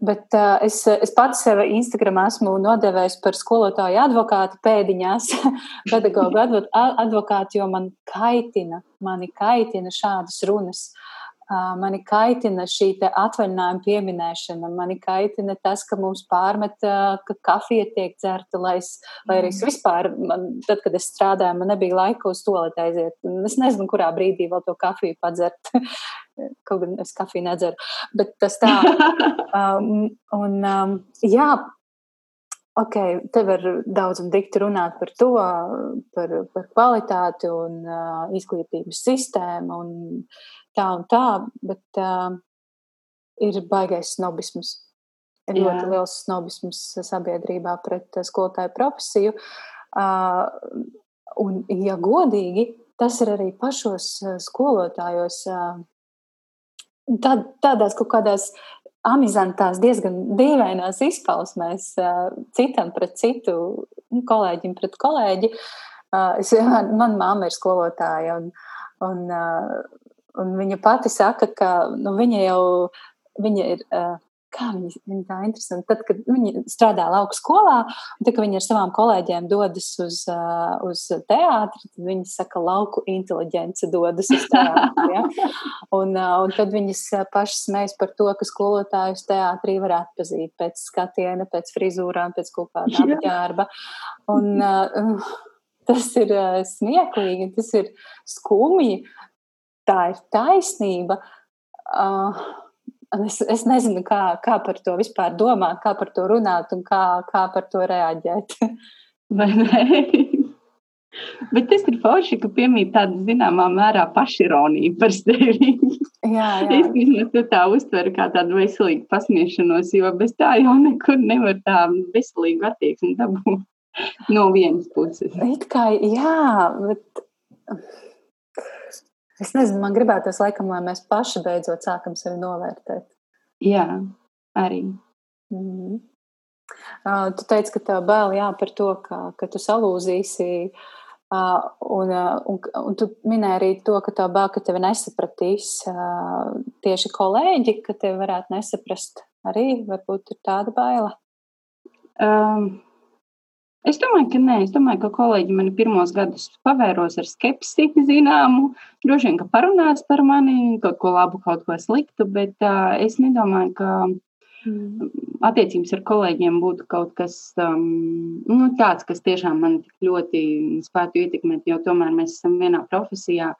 Bet uh, es, es pats sevi Instagram esmu nodevējis par skolotāju advokātu pēdiņās, pedagoģu advokātu, jo man kaitina, mani kaitina šādas runas. Uh, Mani kaitina šī atvaļinājuma pieminēšana, mani kaitina tas, ka mums pārmet, ka kafija tiek dzerta, lai, es, lai arī es mm. vispār, man, tad, kad es strādāju, man nebija laika uz to, lai aiziet. Es nezinu, kurā brīdī vēl to kafiju padzert. Kaut gan es kafiju nedzeru, bet tas tā. Um, un, um, jā, ok, te var daudz un dikti runāt par to, par, par kvalitāti un uh, izglītības sistēmu un tā un tā, bet uh, ir baigais snobisms. Ir Jā. ļoti liels snobisms sabiedrībā pret skolotāju profesiju. Uh, un, ja godīgi, tas ir arī pašos skolotājos. Uh, Tād, tādās kaut kādās amizantās, diezgan dīvainās izpausmēs citam pret citu, nu, kolēģim pret kolēģi. Es, man mamma ir skolotāja, un, un, un viņa pati saka, ka nu, viņa jau viņa ir Kā viņi, viņi tā interesanti. Tad, kad viņi strādā lauka skolā, un tad, kad viņi ar savām kolēģiem dodas uz, uh, uz teātri, tad viņi saka, lauku inteliģence dodas uz teātri. Ja? Un, uh, un tad viņas pašas smējas par to, ka skolotājus teātrī var atpazīt pēc skatiena, pēc frizūrām, pēc kaut kāda apģērba. Un, uh, tas ir uh, smieklīgi, tas ir skumji, tā ir taisnība. Uh, Es, es nezinu, kā, kā par to vispār domāt, kā par to runāt un kā, kā par to reaģēt. Vai ne? Bet tas ir forši, ka piemīt tāda zināmā mērā pašironija par sevi. Jā, jā. Es vismaz to tā uztveru kā tādu veselīgu pasmiešanos, jo bez tā jau nekur nevar tā veselīgu attieksmi dabūt no vienas puses. It kā, jā, bet Es nezinu, man gribētos laikam, lai mēs paši beidzot sākam sevi novērtēt. Jā, arī. Mm -hmm. uh, tu teici, ka tev bail jā, par to, ka, ka tu salūzīsi. Uh, un, uh, un, un tu minēji arī to, ka tā bail, ka tevi nesapratīs uh, tieši kolēģi, ka tevi varētu nesaprast arī. Varbūt ir tāda baila. Um, Es domāju, ka nē, es domāju, ka kolēģi mani pirmos gadus pavēros ar skepsi, zināmu. Droši vien, ka parunās par mani, kaut ko labu, kaut ko sliktu, bet uh, es nedomāju, ka mm. attiecības ar kolēģiem būtu kaut kas um, nu, tāds, kas tiešām man tik ļoti spētu ietekmēt, jo tomēr mēs esam vienā profesijā.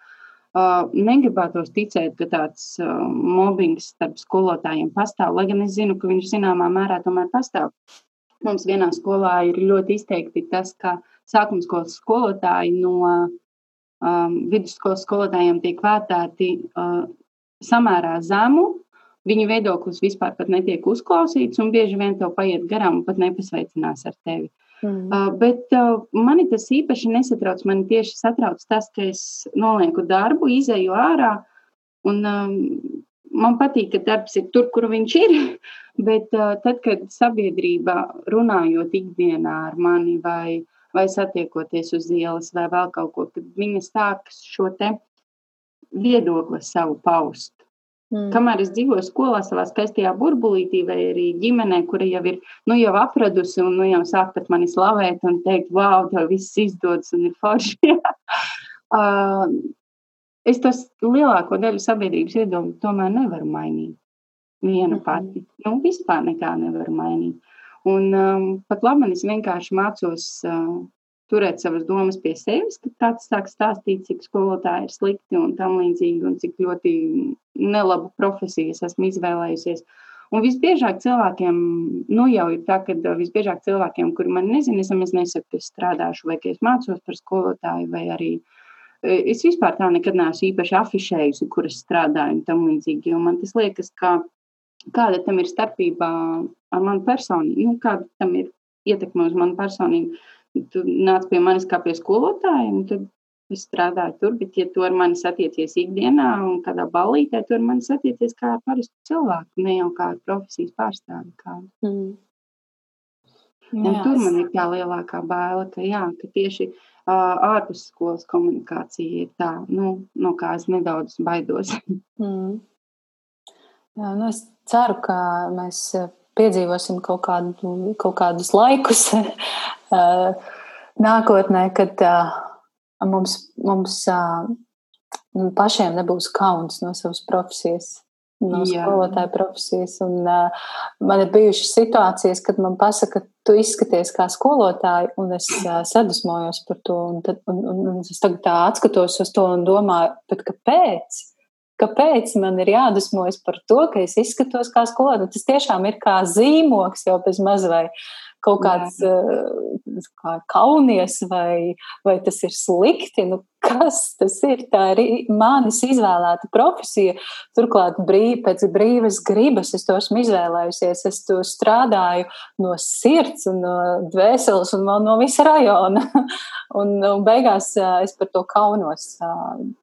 Uh, negribētos ticēt, ka tāds uh, mobbings starp skolotājiem pastāv, lai gan es zinu, ka viņš zināmā mērā tomēr pastāv. Mums vienā skolā ir ļoti izteikti tas, ka sākuma skolas skolotāji no um, vidusskolas skolotājiem tiek vērtēti uh, samērā zemu. Viņu viedoklis vispār netiek uzklausīts, un bieži vien tev paiet garām un pat nepasveicinās ar tevi. Mm. Uh, bet uh, mani tas īpaši nesatrauc. Man tieši satrauc tas, ka es nolieku darbu, izēju ārā. Un, um, man patīk, ka darbs ir tur, kur viņš ir. Bet uh, tad, kad sabiedrība runājot ikdienā ar mani vai, vai satiekoties uz ielas vai vēl kaut ko, tad viņi sāks šo te viedokli savu paust. Mm. Kamēr es dzīvoju skolā, savā skaistajā burbulītī, vai arī ģimenē, kura jau ir nu, jau apradusi un nu, jau sāk pat mani slavēt un teikt, wow, tev viss izdodas un ir forši. uh, es tos lielāko daļu sabiedrības iedomu tomēr nevaru mainīt viena mhm. pati. Nu, vispār nekā nevar mainīt. Un um, pat labi, es vienkārši mācos uh, turēt savas domas pie sevis, kad kāds sāk stāstīt, cik skolotāji ir slikti un tam līdzīgi, un cik ļoti nelabu profesiju es esmu izvēlējusies. Un visbiežāk cilvēkiem, nu jau ir tā, ka uh, visbiežāk cilvēkiem, kuri man nezina, es nesaku, ka es strādāšu vai ka es mācos par skolotāju, vai arī uh, es vispār tā nekad neesmu īpaši afišējusi, kur es strādāju un tam līdzīgi, man tas liekas, ka kāda tam ir starpība ar manu personību, nu, kāda tam ir ietekme uz manu personību. Tu nāc pie manis kā pie skolotāja, un tad es strādāju tur, bet, ja tu ar mani satiecies ikdienā un kādā ballītē, tu ar mani satiecies kā ar parastu cilvēku, ne jau kā ar profesijas pārstāvi. Kādu. Mm. Un jā, tur man ir tā lielākā baila, ka, jā, ka tieši ārpus skolas komunikācija ir tā, nu, no kā es nedaudz baidos. Mm. Jā, nu es ceru, ka mēs piedzīvosim kaut, kādu, kaut kādus laikus nākotnē, kad mums, mums pašiem nebūs kauns no savas profesijas no skolotāja profesijas. Un, uh, man ir bijušas situācijas, kad man pasaka, ka tu izskaties kā skolotāja, un es uh, sadusmojos par to. Un tad, un, un, un es tagad tā atskatos uz to un domāju, kāpēc? Kāpēc man ir jādusmojas par to, ka es izskatos kā skolotāja? Tas tiešām ir kā zīmoks jau bez mazliet kaut kāds kā kaunies vai, vai tas ir slikti. Nu, kas tas ir? Tā ir manis izvēlēta profesija. Turklāt brīv, pēc brīvas gribas es to esmu izvēlējusies. Es to strādāju no sirds un no dvēseles un no visa rajona. un, un beigās es par to kaunos.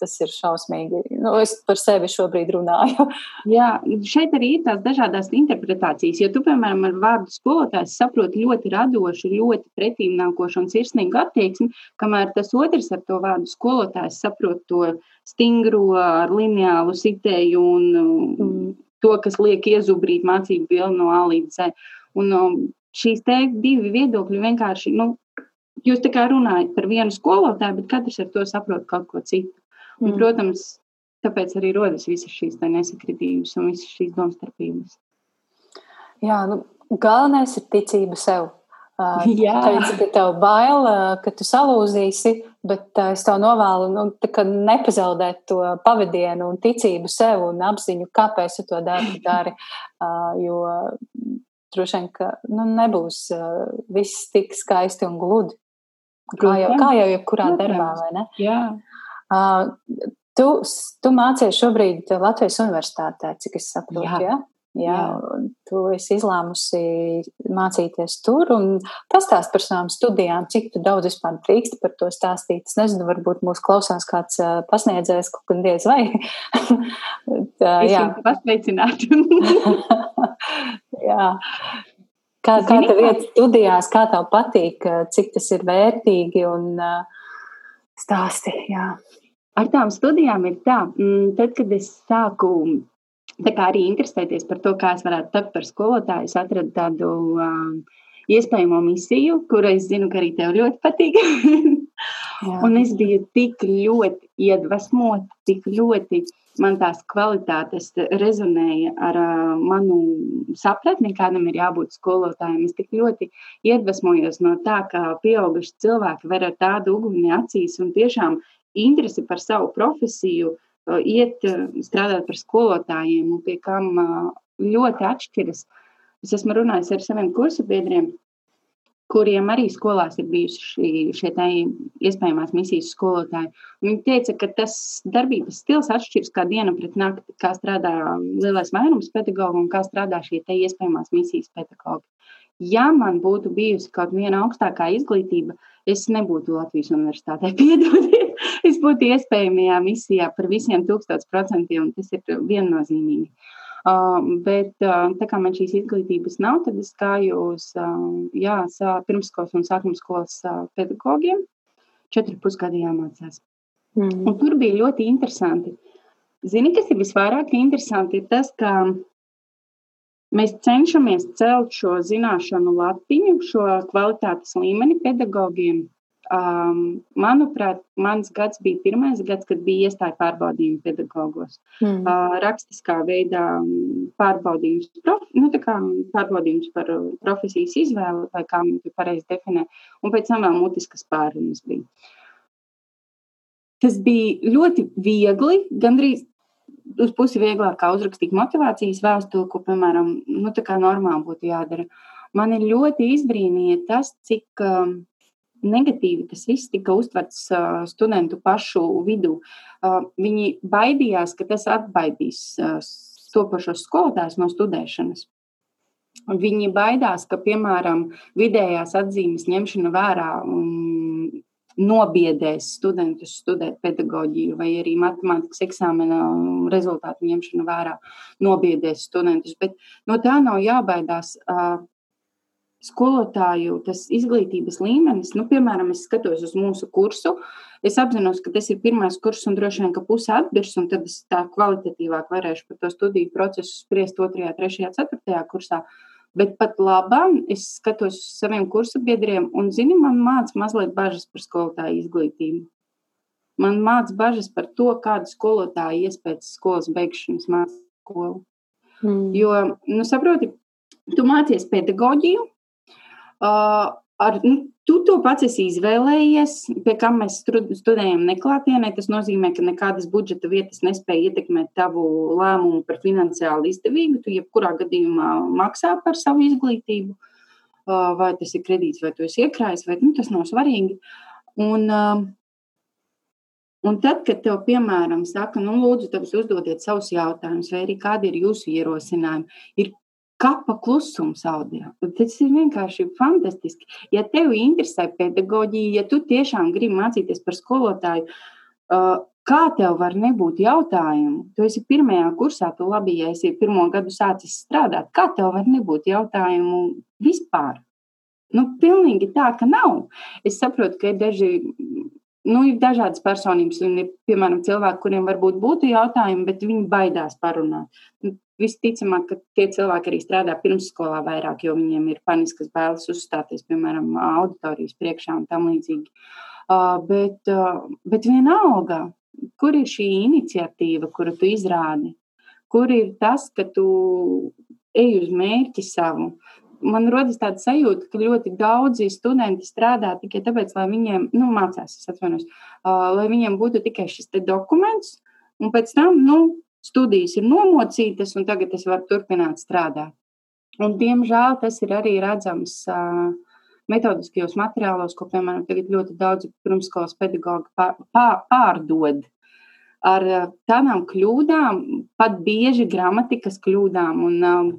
Tas ir šausmīgi. Nu, es par sevi šobrīd runāju. Jā, šeit arī ir tās dažādas interpretācijas. Jo tu, piemēram, ar vārdu skolotājs saproti ļoti radošu, ļoti pretīmnākošu un sirsnīgu attieksmi, kamēr tas otrs ar to vārdu skolotājs skolotājs saprot to stingro ar lineālu sitēju un mm. to, kas liek iezubrīt mācību bildi no A līdz Z. Un um, šīs te divi viedokļi vienkārši, nu, jūs tā kā runājat par vienu skolotāju, bet katrs ar to saprot kaut ko citu. Un, mm. Protams, tāpēc arī rodas visas šīs nesakritības un visas šīs domstarpības. Jā, nu, galvenais ir ticība sev. Jā. Teici, ka tev bail, ka tu salūzīsi, bet es tev novēlu nu, nepazaudēt to pavadienu un ticību sev un apziņu, kāpēc tu to dari. dari jo droši vien, ka nu, nebūs viss tik skaisti un gludi. Kā jau, kā jau jebkurā darbā, vai ne? Jā. Tu, tu mācies šobrīd Latvijas universitātē, cik es saprotu, jā? Ja? Jā, jā. Tu esi izlēmusi mācīties tur un pastāst par savām studijām, cik daudz vispār drīkst par to stāstīt. Es nezinu, varbūt mūs klausās kāds pasniedzējs, kaut kad diez vai. Tā, jā, pasveicināt. jā. Kā, kā tev iet studijās, kā tev patīk, cik tas ir vērtīgi un stāsti, jā. Ar tām studijām ir tā, mm, tad, kad es sāku Tā kā arī interesēties par to, kā es varētu tapt par skolotāju, es atradu tādu uh, iespējamo misiju, kuru es zinu, ka arī tev ļoti patīk. un es biju tik ļoti iedvesmota, tik ļoti man tās kvalitātes rezonēja ar uh, manu sapratni, kādam ir jābūt skolotājiem. Es tik ļoti iedvesmojos no tā, ka pieauguši cilvēki var ar tādu uguni acīs un tiešām interesi par savu profesiju iet strādāt par skolotājiem un pie kam ļoti atšķiras. Es esmu runājis ar saviem kursu biedriem, kuriem arī skolās ir bijuši šie iespējamās misijas skolotāji. Viņi teica, ka tas darbības stils atšķiras kā diena pret nakti, kā strādā lielais vairums pedagogu un kā strādā šie iespējamās misijas pedagogi. Ja man būtu bijusi kaut viena augstākā izglītība, es nebūtu Latvijas universitātē. Piedodiet, es būtu iespējamajā misijā par visiem tūkstoš procentiem, un tas ir viennozīmīgi. Uh, bet uh, tā kā man šīs izglītības nav, tad es gāju uz uh, pirmskolas un sākuma skolas uh, pedagogiem. Četri pusgadi jāmācās. Mm. Un tur bija ļoti interesanti. Zini, kas ir visvairāk interesanti, ir tas, ka Mēs cenšamies celt šo zināšanu latiņu, šo kvalitātes līmeni pedagogiem. Um, manuprāt, mans gads bija pirmais gads, kad bija iestāja pārbaudījumi pedagogos. Mm. Uh, rakstiskā veidā pārbaudījums, prof, nu, kā, pārbaudījums par profesijas izvēli, vai kā viņi to pareizi definē, un pēc tam vēl mutiskas pārunas bija. Tas bija ļoti viegli, gandrīz uz pusi vieglāk uzrakstīt motivācijas vēstuli, ko, piemēram, nu, tā kā normāli būtu jādara. Man ir ļoti izbrīnīja tas, cik uh, negatīvi tas viss tika uztverts studentu pašu vidū. Viņi baidījās, ka tas atbaidīs topošos skolotājus no studēšanas. Viņi baidās, ka, piemēram, vidējās atzīmes ņemšana vērā nobiedēs studentus studēt pedagoģiju, vai arī matemātikas eksāmena rezultātu ņemšanu vērā nobiedēs studentus. Bet no tā nav jābaidās. Skolotāju tas izglītības līmenis, nu, piemēram, es skatos uz mūsu kursu, es apzinos, ka tas ir pirmais kurs un droši vien, ka puse atbirs, un tad es tā kvalitatīvāk varēšu par to studiju procesu spriest otrajā, trešajā, ceturtajā kursā. Bet pat labam es skatos uz saviem kursabiedriem, un, zini, man māca mazliet bažas par skolotāju izglītību. man māca bažas par to, kādu skolotāju iespējas skolas beigšanas māca skolu. Mm. Jo, nu, saproti, tu mācies pedagoģiju, ar, nu, tu to pats esi izvēlējies, pie kā mēs studējam neklātienē. Tas nozīmē, ka nekādas budžeta vietas nespēja ietekmēt tavu lēmumu par finansiāli izdevību. Tu jebkurā gadījumā maksā par savu izglītību, vai tas ir kredīts, vai tu esi iekrājis, vai nu, tas nav svarīgi. Un, Un tad, kad tev, piemēram, saka, nu, lūdzu, tev uzdodiet savus jautājumus, vai arī kādi ir jūsu ierosinājumi, ir kapa klusums audio. Tas ir vienkārši fantastiski. Ja tev interesē pedagoģija, ja tu tiešām gribi mācīties par skolotāju, uh, kā tev var nebūt jautājumu? Tu esi pirmajā kursā, tu labi, ja esi pirmo gadu sācis strādāt, kā tev var nebūt jautājumu vispār? Nu, pilnīgi tā, ka nav. Es saprotu, ka ir daži nu, ir dažādas personības, un ir, piemēram, cilvēki, kuriem varbūt būtu jautājumi, bet viņi baidās parunāt. Nu, visticamāk, ka tie cilvēki arī strādā pirmsskolā vairāk, jo viņiem ir paniskas bailes uzstāties, piemēram, auditorijas priekšā un tam līdzīgi. Uh, bet, uh, bet vienalga, kur ir šī iniciatīva, kuru tu izrādi? Kur ir tas, ka tu ej uz mērķi savu? man rodas tāda sajūta, ka ļoti daudzi studenti strādā tikai tāpēc, lai viņiem, nu, mācās, es atvainojos, uh, lai viņiem būtu tikai šis dokuments, un pēc tam, nu, studijas ir nomocītas, un tagad es varu turpināt strādāt. Un, diemžēl tas ir arī redzams uh, metodiskajos materiālos, ko, piemēram, tagad ļoti daudzi pirmskolas pedagogi pārdod ar tādām kļūdām, pat bieži gramatikas kļūdām. Un, um,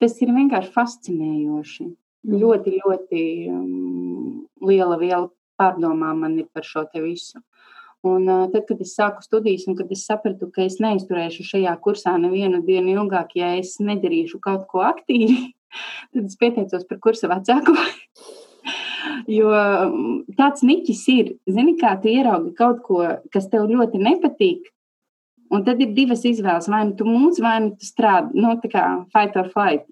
tas ir vienkārši fascinējoši. Mm. Ļoti, ļoti um, liela viela pārdomām man ir par šo visu. Un uh, tad, kad es sāku studijas, un kad es sapratu, ka es neizturēšu šajā kursā nevienu dienu ilgāk, ja es nedarīšu kaut ko aktīvi, tad es pieteicos par kursa vecāku. jo tāds niķis ir, zini, kā tu ieraugi kaut ko, kas tev ļoti nepatīk, Un tad ir divas izvēles. Vai nu tu mūc, vai nu tu strādā, nu, tā kā fight or flight.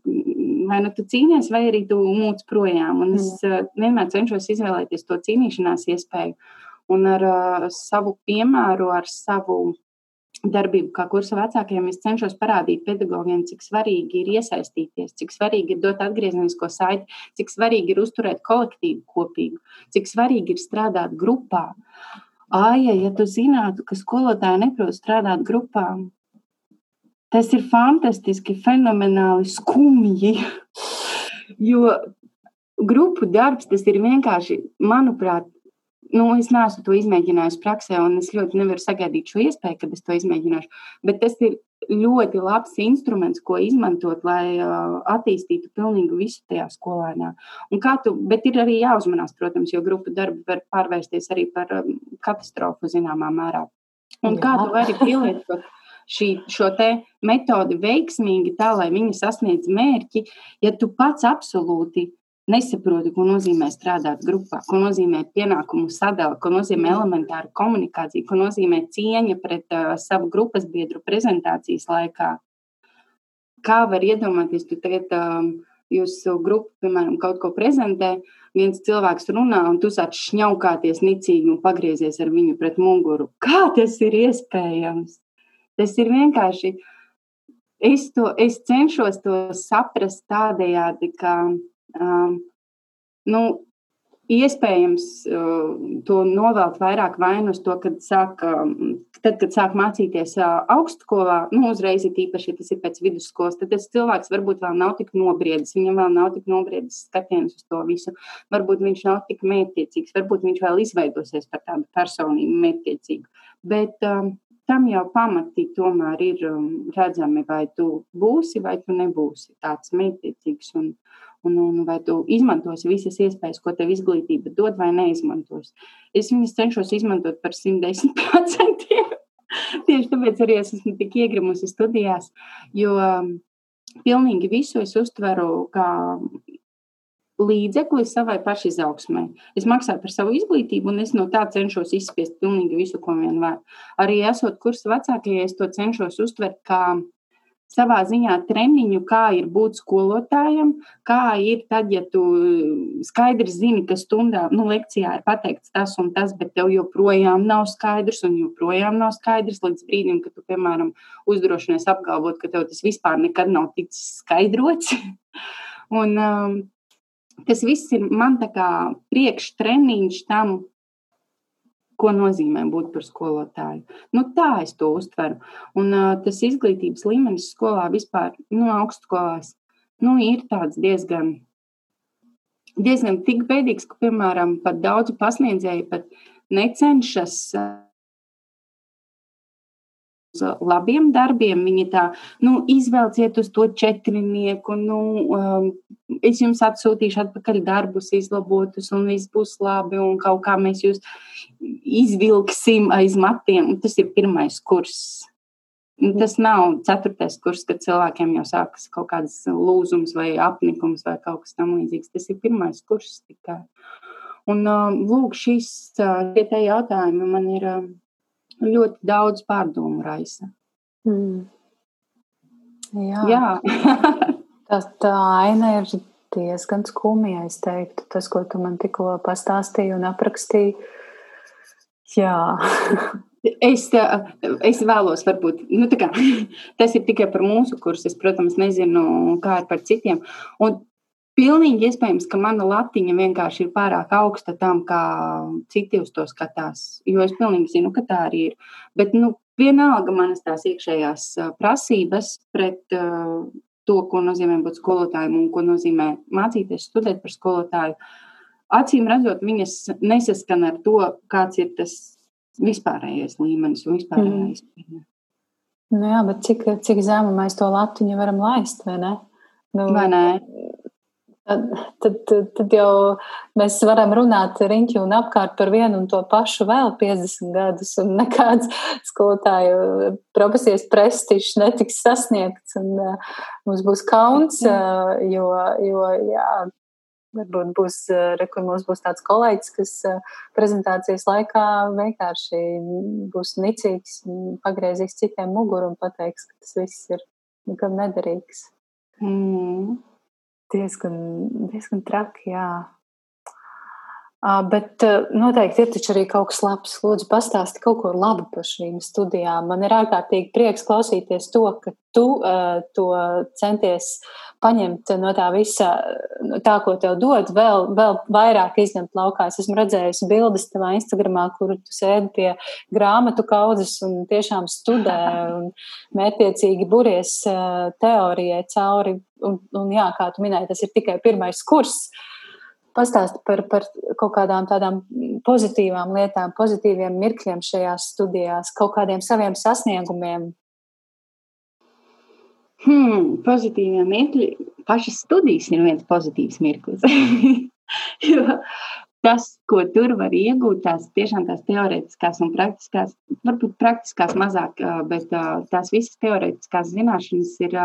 Vai nu tu cīnies, vai arī tu mūc projām. Un es mm. vienmēr cenšos izvēlēties to cīnīšanās iespēju. Un ar uh, savu piemēru, ar savu darbību, kā kursa vecākiem, es cenšos parādīt pedagogiem, cik svarīgi ir iesaistīties, cik svarīgi ir dot atgriezenisko saiti, cik svarīgi ir uzturēt kolektīvu kopīgu, cik svarīgi ir strādāt grupā. Aija, ja tu zinātu, ka skolotāji neprot strādāt grupām, tas ir fantastiski, fenomenāli skumji. jo grupu darbs tas ir vienkārši, manuprāt, nu, es neesmu to izmēģinājis praksē, un es ļoti nevaru sagaidīt šo iespēju, kad es to izmēģināšu. Bet tas ir ļoti labs instruments, ko izmantot, lai uh, attīstītu pilnīgi visu tajā skolēnā. Tu, bet ir arī jāuzmanās, protams, jo grupu darbi var pārvērsties arī par um, katastrofu zināmā mērā. Un Jā. kā tu vari pielietot šī, šo metodi veiksmīgi tā, lai viņi sasniedz mērķi, ja tu pats absolūti nesaproti, ko nozīmē strādāt grupā, ko nozīmē pienākumu sadala, ko nozīmē elementāra komunikācija, ko nozīmē cieņa pret uh, savu grupas biedru prezentācijas laikā. Kā var iedomāties, tu tagad um, jūsu grupa, piemēram, kaut ko prezentē, viens cilvēks runā, un tu sāc šņaukāties nicīgi un pagriezies ar viņu pret muguru. Kā tas ir iespējams? Tas ir vienkārši. Es, to, es cenšos to saprast tādējādi, ka Um, nu, iespējams to novelt vairāk vainu uz to, kad sāk, tad, kad sāk mācīties augstskolā, nu, uzreiz ir īpaši, ja tas ir pēc vidusskolas, tad tas cilvēks varbūt vēl nav tik nobriedis, viņam vēl nav tik nobriedis skatiens uz to visu. Varbūt viņš nav tik mērķiecīgs, varbūt viņš vēl izveidosies par tādu personību mērķiecīgu. Bet um, tam jau pamatī tomēr ir um, redzami, vai tu būsi vai tu nebūsi tāds mērķiecīgs un, un, un vai tu izmantosi visas iespējas, ko tev izglītība dod, vai neizmantosi. Es viņas cenšos izmantot par 110%. Tieši tāpēc arī es esmu tik iegrimusi studijās, jo um, pilnīgi visu es uztveru kā līdzekli savai pašizaugsmai. Es maksāju par savu izglītību, un es no tā cenšos izspiest pilnīgi visu, ko vien var. Arī esot kursa vecākajai, es to cenšos uztvert kā savā ziņā treniņu, kā ir būt skolotājam, kā ir tad, ja tu skaidri zini, ka stundā, nu, lekcijā ir pateikts tas un tas, bet tev joprojām nav skaidrs un joprojām nav skaidrs līdz brīdim, kad tu, piemēram, uzdrošinies apgalvot, ka tev tas vispār nekad nav ticis skaidrots. un, um, tas viss ir man tā kā priekštreniņš tam, ko nozīmē būt par skolotāju. Nu, tā es to uztveru. Un uh, tas izglītības līmenis skolā vispār, nu, augstskolās, nu, ir tāds diezgan, diezgan tik bēdīgs, ka, piemēram, pat daudzi pasniedzēji pat necenšas. Uh, labiem darbiem. Viņi tā, nu, izvelciet uz to četrnieku, nu, um, es jums atsūtīšu atpakaļ darbus, izlabotus, un viss būs labi, un kaut kā mēs jūs izvilksim aiz matiem. Tas ir pirmais kurs. Tas nav ceturtais kurs, kad cilvēkiem jau sākas kaut kādas lūzums vai apnikums vai kaut kas tamlīdzīgs. Tas ir pirmais kurs tikai. Un um, lūk, šis tie jautājumi man ir um, ļoti daudz pārdomu raisa. Mm. Jā, Jā. tā, tā aina ir diezgan skumja, es teiktu. Tas, ko tu man tikko pastāstīji un aprakstīji. Jā. Es, es vēlos, varbūt, nu, kā, tas ir tikai par mūsu kursu. Es, protams, nezinu, kā ir par citiem. Un Pilnīgi iespējams, ka mana latiņa vienkārši ir pārāk augsta tam, kā citi uz to skatās. Jo es pilnīgi zinu, ka tā arī ir. Bet nu, vienalga manas tās iekšējās prasības pret uh, to, ko nozīmē būt skolotājiem un ko nozīmē mācīties, studēt par skolotāju. Acīm redzot, viņas nesaskan ar to, kāds ir tas vispārējais līmenis un vispārējā mm. izpratne. Nu jā, bet cik, cik zemu mēs to latiņu varam laist, vai ne? Nu, vai ne? Tad, tad, tad jau mēs varam runāt riņķi un apkārt par vienu un to pašu vēl 50 gadus, un nekāds skolotāju profesijas prestižs netiks sasniegts. Un, uh, mums būs kauns, uh, jo, jo jā, varbūt būs, uh, mums būs tāds kolēģis, kas prezentācijas laikā vienkārši būs nicīgs, pagriezīs citiem muguru un pateiks, ka tas viss ir nekam nederīgs. Mm diezgan, diezgan traki, jā. Bet noteikti ir taču arī kaut kas labs. Lūdzu, pastāsti kaut ko labu par šīm studijām. Man ir ārkārtīgi prieks klausīties to, ka tu uh, to centies paņemt no tā visa, no tā, ko tev dod, vēl, vēl vairāk izņemt laukā. Es esmu redzējusi bildes tavā Instagramā, kur tu sēdi pie grāmatu kaudzes un tiešām studē un mērķiecīgi buries uh, teorijai cauri. Un, un jā, kā tu minēji, tas ir tikai pirmais kurs. Uh, Pastāsti par, par kaut kādām tādām pozitīvām lietām, pozitīviem mirkļiem šajās studijās, kaut kādiem saviem sasniegumiem. Hmm, pozitīvie mirkļi. Pašas studijas ir viens pozitīvs mirklis. tas, ko tur var iegūt, tās tiešām tās teorētiskās un praktiskās, varbūt praktiskās mazāk, bet tās visas teorētiskās zināšanas ir,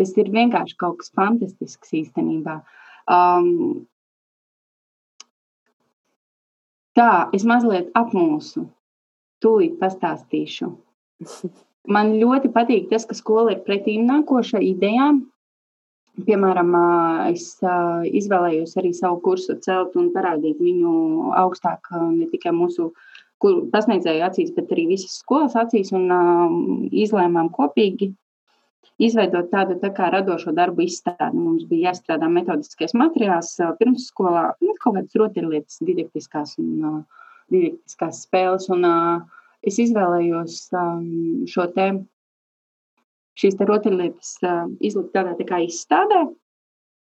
tas ir vienkārši kaut kas fantastisks īstenībā. Um, Tā, es mazliet apmulsu. Tūlīt pastāstīšu. Man ļoti patīk tas, ka skola ir pretīm nākoša idejām. Piemēram, es izvēlējos arī savu kursu celt un parādīt viņu augstāk ne tikai mūsu pasniedzēju acīs, bet arī visas skolas acīs un izlēmām kopīgi izveidot tādu tā kā radošo darbu izstādi. Mums bija jāstrādā metodiskais materiāls pirmsskolā, nu, kaut kādas rotaļlietas, didaktiskās un uh, didaktiskās spēles. Un, uh, es izvēlējos um, šo te, šīs te rotaļlietas izlikt tādā tā kā izstādē,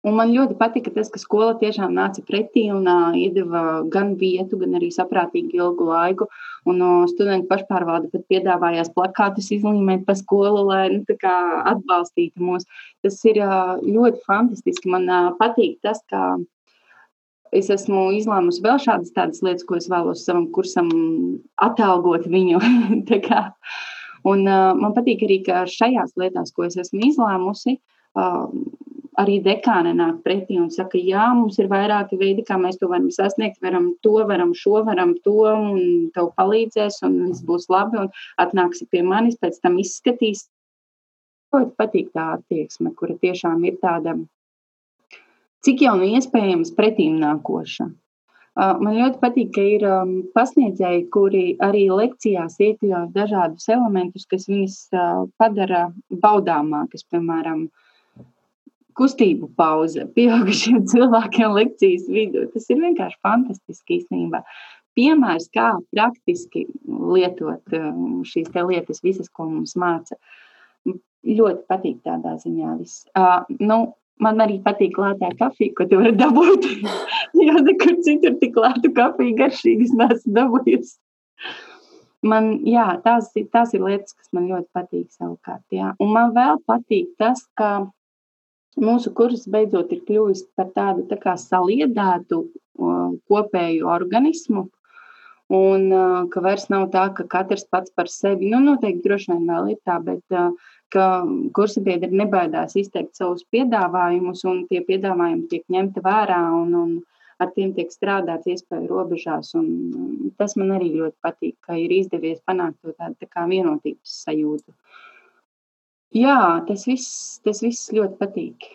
Un man ļoti patika tas, ka skola tiešām nāca pretī un uh, iedeva gan vietu, gan arī saprātīgi ilgu laiku. Un uh, studenti pašpārvalde pat piedāvājās plakātus izlīmēt pa skolu, lai nu, atbalstītu mūs. Tas ir uh, ļoti fantastiski. Man uh, patīk tas, ka es esmu izlēmusi vēl šādas tādas lietas, ko es vēlos savam kursam atalgot viņu. un uh, man patīk arī, ka šajās lietās, ko es esmu izlēmusi, uh, arī dekāne nāk pretī un saka, jā, mums ir vairāki veidi, kā mēs to varam sasniegt, varam to, varam šo, varam to, un tev palīdzēs, un viss būs labi, un atnāksi pie manis, pēc tam izskatīs ļoti patīk tā attieksme, kura tiešām ir tāda, cik jau nu iespējams pretīm nākoša. Man ļoti patīk, ka ir pasniedzēji, kuri arī lekcijās iekļauj dažādus elementus, kas viņus padara baudāmākas, piemēram, kustību pauze pieaugušiem cilvēkiem lekcijas vidū. Tas ir vienkārši fantastiski īstenībā. Piemērs, kā praktiski lietot šīs lietas, visas, ko mums māca. Ļoti patīk tādā ziņā. Viss. Uh, nu, man arī patīk lētā kafija, ko tu vari dabūt. Jā, nekur citur tik lētu kafiju garšīgas neesmu dabūjusi. Man, jā, tās, tās ir lietas, kas man ļoti patīk savukārt. Jā. Un man vēl patīk tas, ka mūsu kurs beidzot ir kļuvis par tādu tā kā saliedētu kopēju organismu. Un ka vairs nav tā, ka katrs pats par sevi, nu, noteikti droši vien vēl ir tā, bet ka kursa biedri nebaidās izteikt savus piedāvājumus, un tie piedāvājumi tiek ņemti vērā, un, un ar tiem tiek strādāts iespēju robežās. Un tas man arī ļoti patīk, ka ir izdevies panākt to tādu tā kā vienotības sajūtu. Jā, tas viss, tas viss ļoti patīk.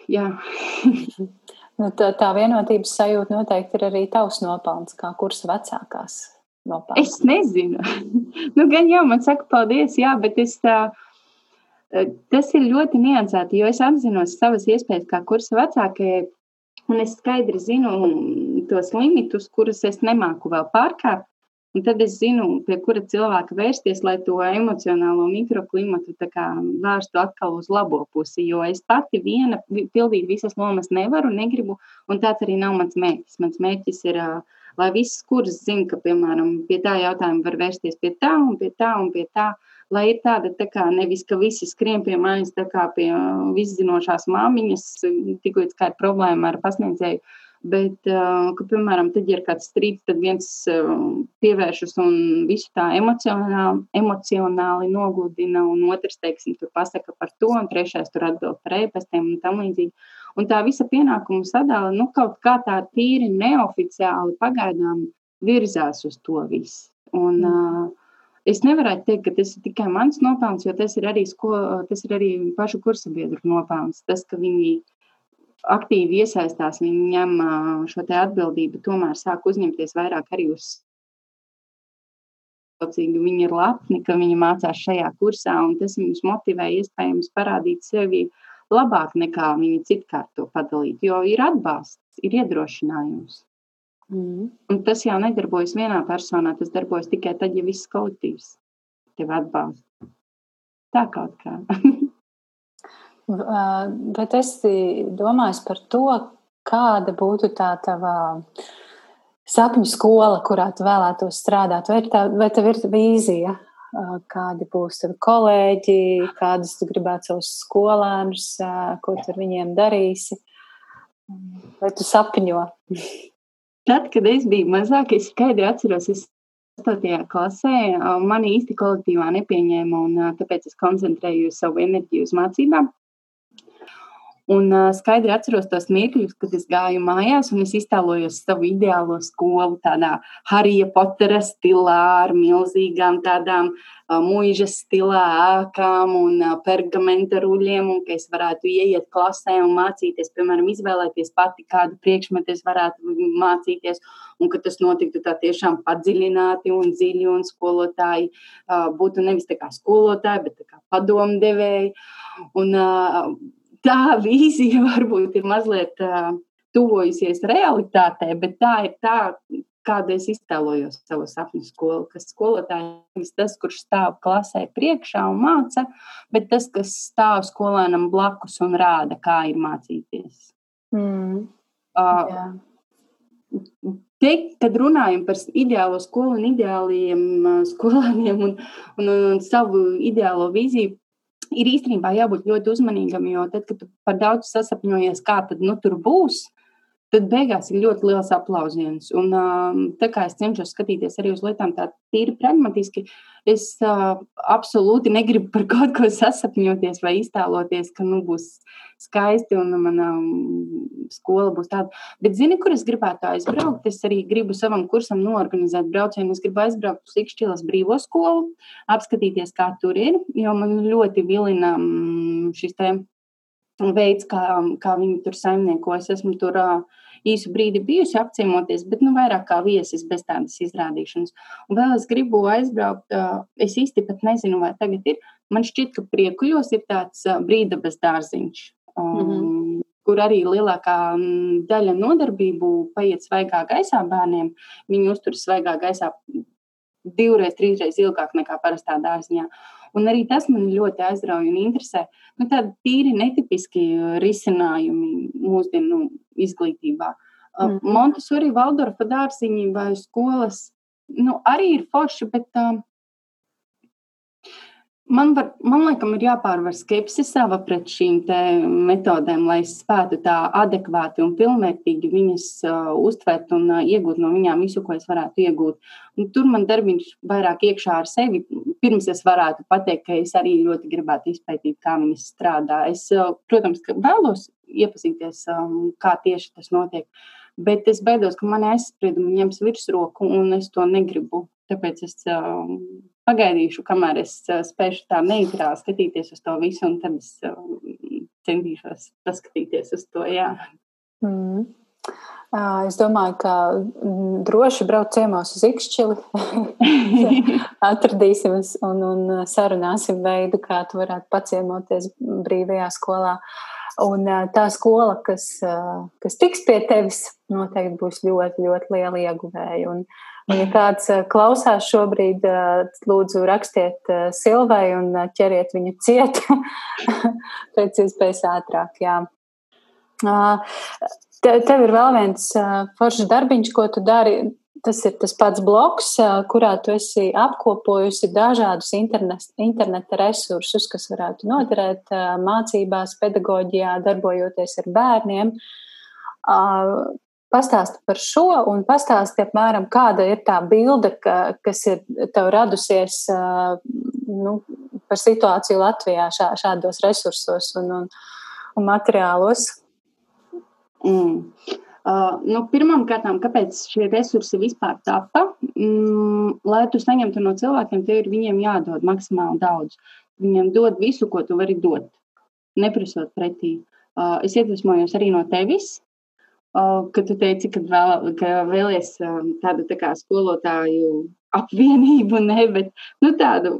nu, tā, tā vienotības sajūta noteikti ir arī tavs nopelns, kā kursa vecākās. Nopelns. Es nezinu. nu, gan jau man saka, paldies, jā, bet es tā. Tas ir ļoti niansēti, jo es apzinos savas iespējas kā kursa vecākajai, un es skaidri zinu tos limitus, kurus es nemāku vēl pārkāpt. Un tad es zinu, pie kura cilvēka vērsties, lai to emocionālo mikroklimatu vērstu atkal uz labo pusi. Jo es pati viena pildīt visas lomas nevaru, negribu, un tāds arī nav mans mērķis. Mans mērķis ir, lai visas kuras zina, ka, piemēram, pie tā jautājuma var vērsties pie tā un pie tā un pie tā. Lai ir tāda tā kā nevis, ka visi skrien pie manis, tā kā pie viszinošās māmiņas, tik līdz kā ir problēma ar pasniedzēju Bet, ka, piemēram, tad, ja ir kāds strīds, tad viens pievēršas un visu tā emocionāli, emocionāli nogludina, un otrs, teiksim, tur pasaka par to, un trešais tur atbild par e-pastiem un tam līdzīgi. Un tā visa pienākumu sadala, nu, kaut kā tā tīri neoficiāli pagaidām virzās uz to visu. Un, mm. es nevaru teikt, ka tas ir tikai mans nopelns, jo tas ir arī, sko, tas ir arī pašu kursa biedru nopelns. Tas, ka viņi aktīvi iesaistās, viņi ņem šo atbildību, tomēr sāk uzņemties vairāk arī uz Viņi ir lepni, ka viņi mācās šajā kursā, un tas viņus motivē iespējams parādīt sevi labāk nekā viņi citkārt to padalīt. Jo ir atbalsts, ir iedrošinājums. Mm. Un tas jau nedarbojas vienā personā, tas darbojas tikai tad, ja viss kolektīvs tevi atbalsta. Tā kaut kā. Bet es domāju par to, kāda būtu tā tava sapņu skola, kurā tu vēlētos strādāt. Vai, tā, vai tev ir vīzija, kādi būs tavi kolēģi, kādas tu gribētu savus skolēnus, ko tu ar viņiem darīsi? Vai tu sapņo? Tad, kad es biju mazāk, es skaidri atceros, es 8. klasē mani īsti kolektīvā nepieņēma, un tāpēc es koncentrēju savu enerģiju uz mācībām. Un uh, skaidri atceros tos mirkļus, kad es gāju mājās un es iztēlojos savu ideālo skolu, tādā Harija Potera stilā, ar milzīgām tādām uh, mūžas stilā ēkām un uh, pergamenta ruļiem, un ka es varētu ieiet klasē un mācīties, piemēram, izvēlēties pati kādu priekšmetu es varētu mācīties, un ka tas notiktu tā tiešām padziļināti un dziļi, un skolotāji uh, būtu nevis tā kā skolotāji, bet tā kā padomdevēji. Un, uh, tā vīzija varbūt ir mazliet uh, tuvojusies realitātei, bet tā ir tā, kāda es iztēlojos savu sapņu skolu. Kas skolotājs tas, kurš stāv klasē priekšā un māca, bet tas, kas stāv skolēnam blakus un rāda, kā ir mācīties. Mm. Uh, yeah. Teikt, kad runājam par ideālo skolu un ideāliem skolēniem un, un, un savu ideālo vīziju, ir īstenībā jābūt ļoti uzmanīgam, jo tad, kad par daudz sasapņojies, kā tad nu, tur būs, tad beigās ir ļoti liels aplausiens. Un, tā kā es cenšos skatīties arī uz lietām tā tīri pragmatiski, es uh, absolūti negribu par kaut ko sasapņoties vai iztēloties, ka nu, būs skaisti un mana skola būs tāda. Bet zini, kur es gribētu aizbraukt? Es arī gribu savam kursam norganizēt braucienu. Es gribu aizbraukt uz Ikšķilas brīvo skolu, apskatīties, kā tur ir, jo man ļoti vilina šis te veids, kā, kā viņi tur saimnieko. Es esmu tur uh, īsu brīdi bijusi apciemoties, bet nu, vairāk kā viesis bez tādas izrādīšanas. Un vēl es gribu aizbraukt, uh, es īsti pat nezinu, vai tagad ir. Man šķiet, ka priekuļos ir tāds uh, brīdabas dārziņš. Um, mm -hmm. Kur arī lielākā daļa nodarbību paiet svaigā gaisā bērniem. Viņi uzturas svaigā gaisā divreiz, trīsreiz ilgāk nekā parastā dārziņā. Un arī tas man ļoti aizrauja un interesē. Nu, tādi tīri netipiski risinājumi mūsdienu izglītībā. Mm. Montesori, Valdorfa dārziņi vai skolas nu, arī ir forši, bet uh, Man, var, man liekas, ir jāpārvar skepse sava pret šīm metodēm, lai es spētu tā adekvāti un pilnvērtīgi viņas uh, uztvert un uh, iegūt no viņām visu, ko es varētu iegūt. Un tur man darbiņš vairāk iekšā ar sevi. Pirms es varētu pateikt, ka es arī ļoti gribētu izpētīt, kā viņas strādā. Es, uh, protams, vēlos iepazīties, um, kā tieši tas notiek. Bet es baidos, ka mani aizspriedumi ņems virsroku, un es to negribu. Tāpēc es um, pagaidīšu, kamēr es uh, spēšu tā neitrāli skatīties uz to visu, un tad es uh, centīšos paskatīties uz to. Jā. Mm. Es domāju, ka mm, droši braukt ciemos uz Ikšķili. Atradīsim un, un sarunāsim veidu, kā tu varētu paciemoties brīvajā skolā. Un tā skola, kas, kas tiks pie tevis, noteikti būs ļoti, ļoti liela ieguvēja. Un, Un, ja kāds eh, klausās šobrīd, eh, lūdzu, rakstiet eh, Silvai un ķeriet viņu ciet pēc iespējas ātrāk. Jā. Tev ir vēl viens foršs darbiņš, ko tu dari. Tas ir tas pats bloks, kurā tu esi apkopojusi dažādus internet, interneta resursus, kas varētu noderēt mācībās, pedagoģijā, darbojoties ar bērniem. Pastāsti par šo un pastāsti apmēram, kāda ir tā bilde, ka, kas ir tev radusies nu, par situāciju Latvijā šā, šādos resursos un, un, un materiālos. Mm. Uh, nu, Pirmkārt, kāpēc šie resursi vispār tapa? Mm, lai tu saņemtu no cilvēkiem, tev ir viņiem jādod maksimāli daudz. Viņiem dod visu, ko tu vari dot, neprasot pretī. Uh, es iedvesmojos arī no tevis, ka tu teici, ka, vēl, ka vēlies tādu tā kā skolotāju apvienību, ne, bet nu, tādu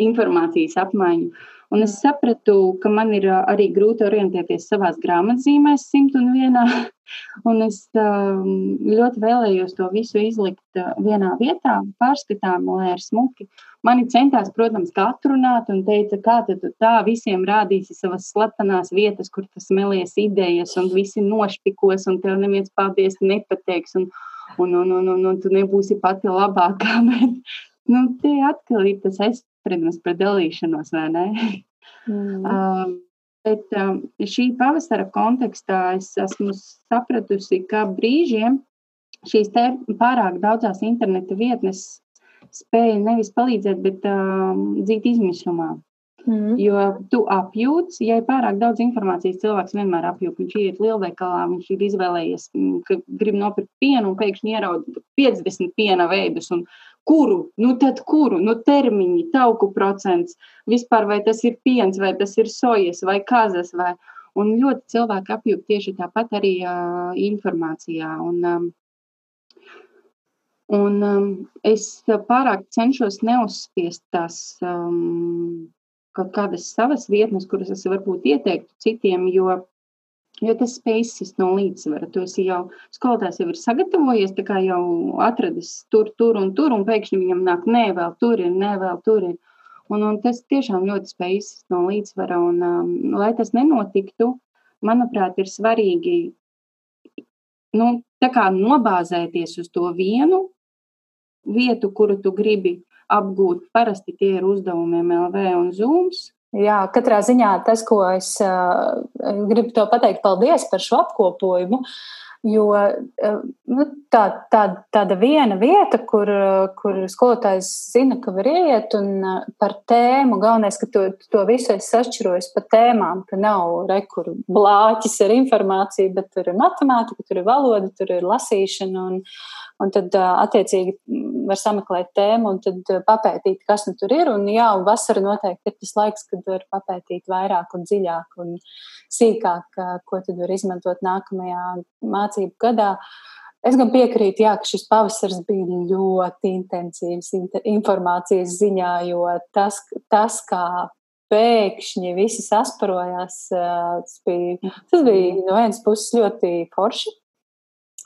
informācijas apmaiņu. Un es sapratu, ka man ir arī grūti orientēties savā grāmatzīmēs, 101. Un es ļoti vēlējos to visu izlikt vienā vietā, pārskatām, lai ir smuki. Mani centās, protams, atrunāt un teica, kā tu tā visiem rādīsi savas slepenās vietas, kur tas melies idejas, un visi nošpikos, un tev neviens paldies nepateiks, un, un, un, un, un, un tu nebūsi pati labākā. Bet, nu, tie atkal ir tas aizspriedums par dalīšanos, vai ne? Mm. Um, bet um, šī pavasara kontekstā es esmu sapratusi, ka brīžiem šīs pārāk daudzās interneta vietnes spēja nevis palīdzēt, bet um, dzīt izmisumā. Mm. Jo tu apjūti, ja ir pārāk daudz informācijas, cilvēks vienmēr apjūta. Viņš iet lielveikalā, viņš ir izvēlējies, mm, ka grib nopirkt pienu un pēkšņi ieraudzīja 50 piena veidus. Kuru? Nu, tad kuru? Nu, termiņi, tauku procents, vispār vai tas ir piens, vai tas ir sojas, vai kazas. Vai... Un ļoti cilvēki apjūta tieši tāpat arī uh, informācijā. Un, um, Un um, es pārāk cenšos neuzspiest tās um, kaut kādas savas vietnes, kuras es varbūt ieteiktu citiem, jo, jo tas spēj izsist no līdzsvara. Tu esi jau, skolotājs jau ir sagatavojies, tā kā jau atradis tur, tur un tur, un pēkšņi viņam nāk, nē, vēl tur ir, nē, vēl tur ir. Un, un tas tiešām ļoti spēj izsist no līdzsvara, un um, lai tas nenotiktu, manuprāt, ir svarīgi nu, nobāzēties uz to vienu vietu, kuru tu gribi apgūt. Parasti tie ir uzdevumiem LV un Zooms. Jā, katrā ziņā tas, ko es uh, gribu te pateikt, paldies par šo apkopojumu. Jo nu, tā, tā, tāda viena vieta, kur, kur skolotājs zina, ka var iet un par tēmu, galvenais, ka to, to visu es sašķiroju pa tēmām, ka nav rekur blāķis ar informāciju, bet tur ir matemātika, tur ir valoda, tur ir lasīšana un, un tad attiecīgi var sameklēt tēmu un tad papētīt, kas nu tur ir. Un jā, un vasara noteikti ir tas laiks, kad var papētīt vairāk un dziļāk un sīkāk, ko tad var izmantot nākamajā mācību gadā. Es gan piekrītu, jā, ka šis pavasars bija ļoti intensīvs informācijas ziņā, jo tas, tas kā pēkšņi visi sasparojās, tas bija, tas bija no vienas puses ļoti forši.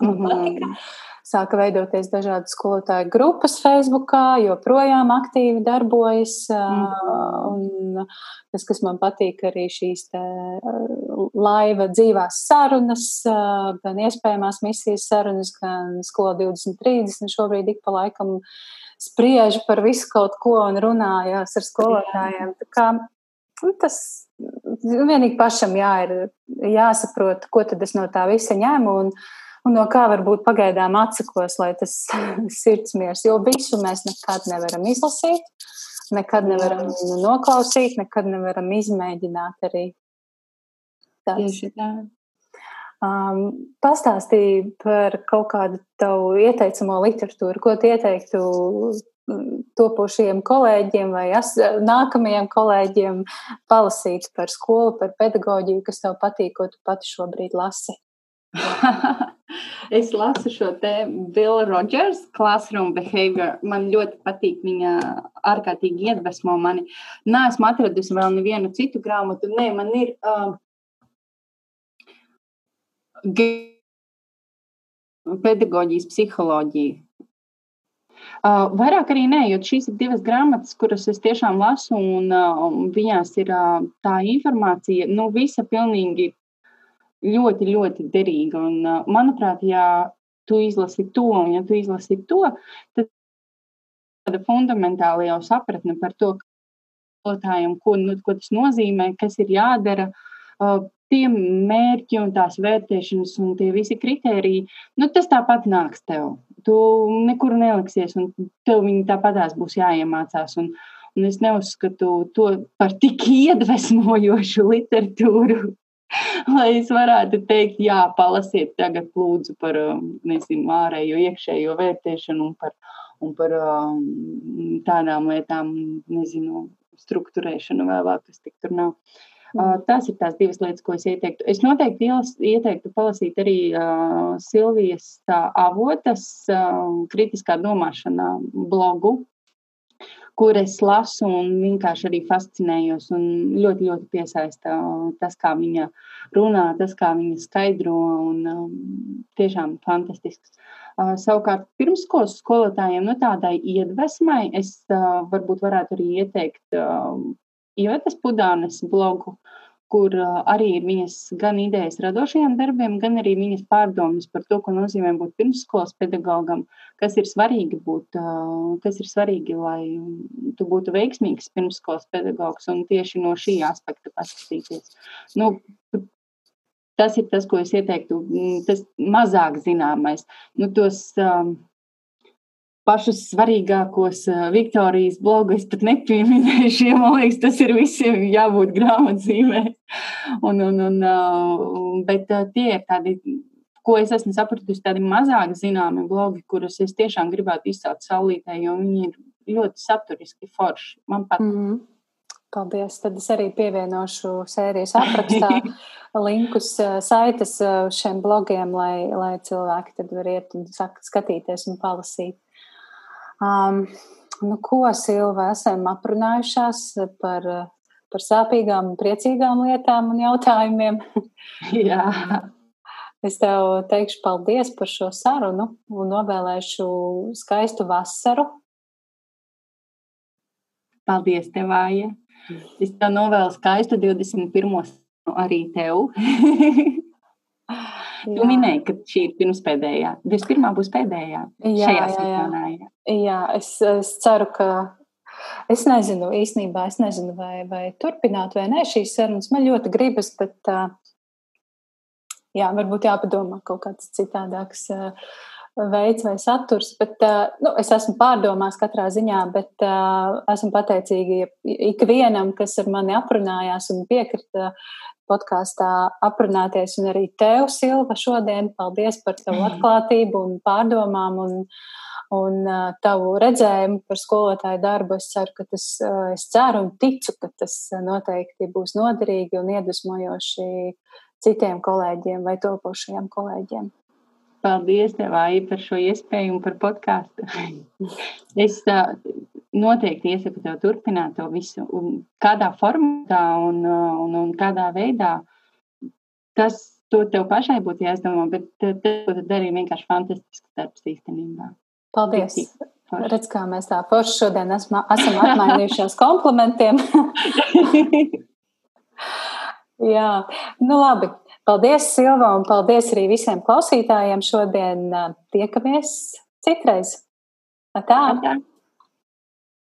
Mm -hmm sāka veidoties dažādas skolotāju grupas Facebookā, joprojām aktīvi darbojas. Mm. Un tas, kas man patīk, arī šīs laiva dzīvās sarunas, gan iespējamās misijas sarunas, gan skola 2030 šobrīd ik pa laikam spriež par visu kaut ko un runājās ar skolotājiem. Tā kā, nu, tas vienīgi pašam jā, ir jāsaprot, ko tad es no tā visa ņēmu. Un, un no kā varbūt pagaidām atsakos, lai tas sirdsmiers, jo visu mēs nekad nevaram izlasīt, nekad nevaram noklausīt, nekad nevaram izmēģināt arī. Tieši tā. Um, pastāstīja par kaut kādu tavu ieteicamo literatūru, ko tu ieteiktu topošiem kolēģiem vai as, nākamajiem kolēģiem palasīt par skolu, par pedagoģiju, kas tev patīk, ko tu pati šobrīd lasi? es lasu šo te Bill Rogers Classroom Behavior. Man ļoti patīk viņa ārkārtīgi iedvesmo mani. Nē, esmu atradusi vēl nevienu citu grāmatu. Nē, man ir uh, pedagoģijas psiholoģija. Uh, vairāk arī nē, jo šīs ir divas grāmatas, kuras es tiešām lasu, un uh, viņās ir uh, tā informācija, nu, visa pilnīgi ļoti, ļoti derīga. Un, manuprāt, ja tu izlasi to, un ja tu izlasi to, tad tāda fundamentāla jau sapratne par to, ko, nu, ko tas nozīmē, kas ir jādara. Tie mērķi un tās vērtēšanas un tie visi kriteriji, nu, tas tāpat nāks tev. Tu nekur neliksies, un tev viņi tāpatās būs jāiemācās. Un, un es neuzskatu to par tik iedvesmojošu literatūru, lai es varētu teikt, jā, palasiet tagad lūdzu par, um, nezinu, ārējo, iekšējo vērtēšanu un par, un par um, tādām lietām, nezinu, struktūrēšanu vai vēl kas tik tur nav. Uh, mm. tās ir tās divas lietas, ko es ieteiktu. Es noteikti ieteiktu palasīt arī uh, Silvijas uh, avotas uh, kritiskā domāšanā blogu, kur es lasu un vienkārši arī fascinējos. Ļoti, ļoti piesaista tas, kā viņa runā, tas, kā viņa skaidro. Un, um, tiešām fantastisks. Uh, savukārt, pirmskolas skolotājiem nu, tādai iedvesmai es uh, varbūt varētu arī ieteikt uh, Ievetas Pudānes blogu, kur arī ir viņas gan idejas radošajiem darbiem, gan arī viņas pārdomas par to, ko nozīmē būt pirmsskolas pedagogam, kas ir svarīgi būt, kas ir svarīgi, lai tu būtu veiksmīgs pirmsskolas pedagogs un tieši no šī aspekta paskatīties. Nu, tas ir tas, ko es ieteiktu, tas mazāk zināmais. Nu, tos, pašus svarīgākos Viktorijas blogus pat nepieminējuši. Ja, man liekas, tas ir visiem jābūt grāmatzīmē. Un, un, un, bet tie ir tādi, ko es esmu sapratusi, tādi mazāk zināmi blogi, kurus es tiešām gribētu izcelt saulītē, jo viņi ir ļoti saturiski forši. Man pat. Mm -hmm. Paldies. Tad es arī pievienošu sērijas aprakstā linkus, saites šiem blogiem, lai, lai cilvēki tad var iet un skatīties un palasīt. Um, nu, ko, Silva, esam aprunājušās par, par sāpīgām priecīgām lietām un jautājumiem. Jā. Es tev teikšu paldies par šo sarunu un novēlēšu skaistu vasaru. Paldies, tev, Aija. Es tev novēlu skaistu 21. arī tev. Tu minēji, ka šī ir pirmspēdējā. 21. būs pēdējā. Jā, šajā jā, sezonā. Jā, jā es, es ceru, ka. Es nezinu, īstenībā es nezinu, vai, vai turpināt vai nē šīs sarunas. Man ļoti gribas, bet jā, varbūt jāpadomā kaut kāds citādāks veids vai saturs. Bet, nu, es esmu pārdomās katrā ziņā, bet esmu pateicīga ikvienam, kas ar mani aprunājās un piekrita podkāstā aprunāties. Un arī tev, Silva, šodien paldies par tavu atklātību un pārdomām. Un, un uh, tavu redzējumu par skolotāju darbu. Es ceru, ka tas, uh, es ceru un ticu, ka tas noteikti būs noderīgi un iedvesmojoši citiem kolēģiem vai topošajiem kolēģiem. Paldies, tev, Ai, par šo iespēju un par podkāstu. es uh, noteikti iesaku tev turpināt to visu. Un kādā formātā un, un, un kādā veidā tas to tev pašai būtu jāizdomā, bet tas, ko tu darīji, vienkārši fantastisks darbs īstenībā. Paldies! Redz, kā mēs tā forši šodien esam, esam apmainījušies komplimentiem. Jā, nu labi. Paldies, Silva, un paldies arī visiem klausītājiem. Šodien tiekamies citreiz. Tā. Tā.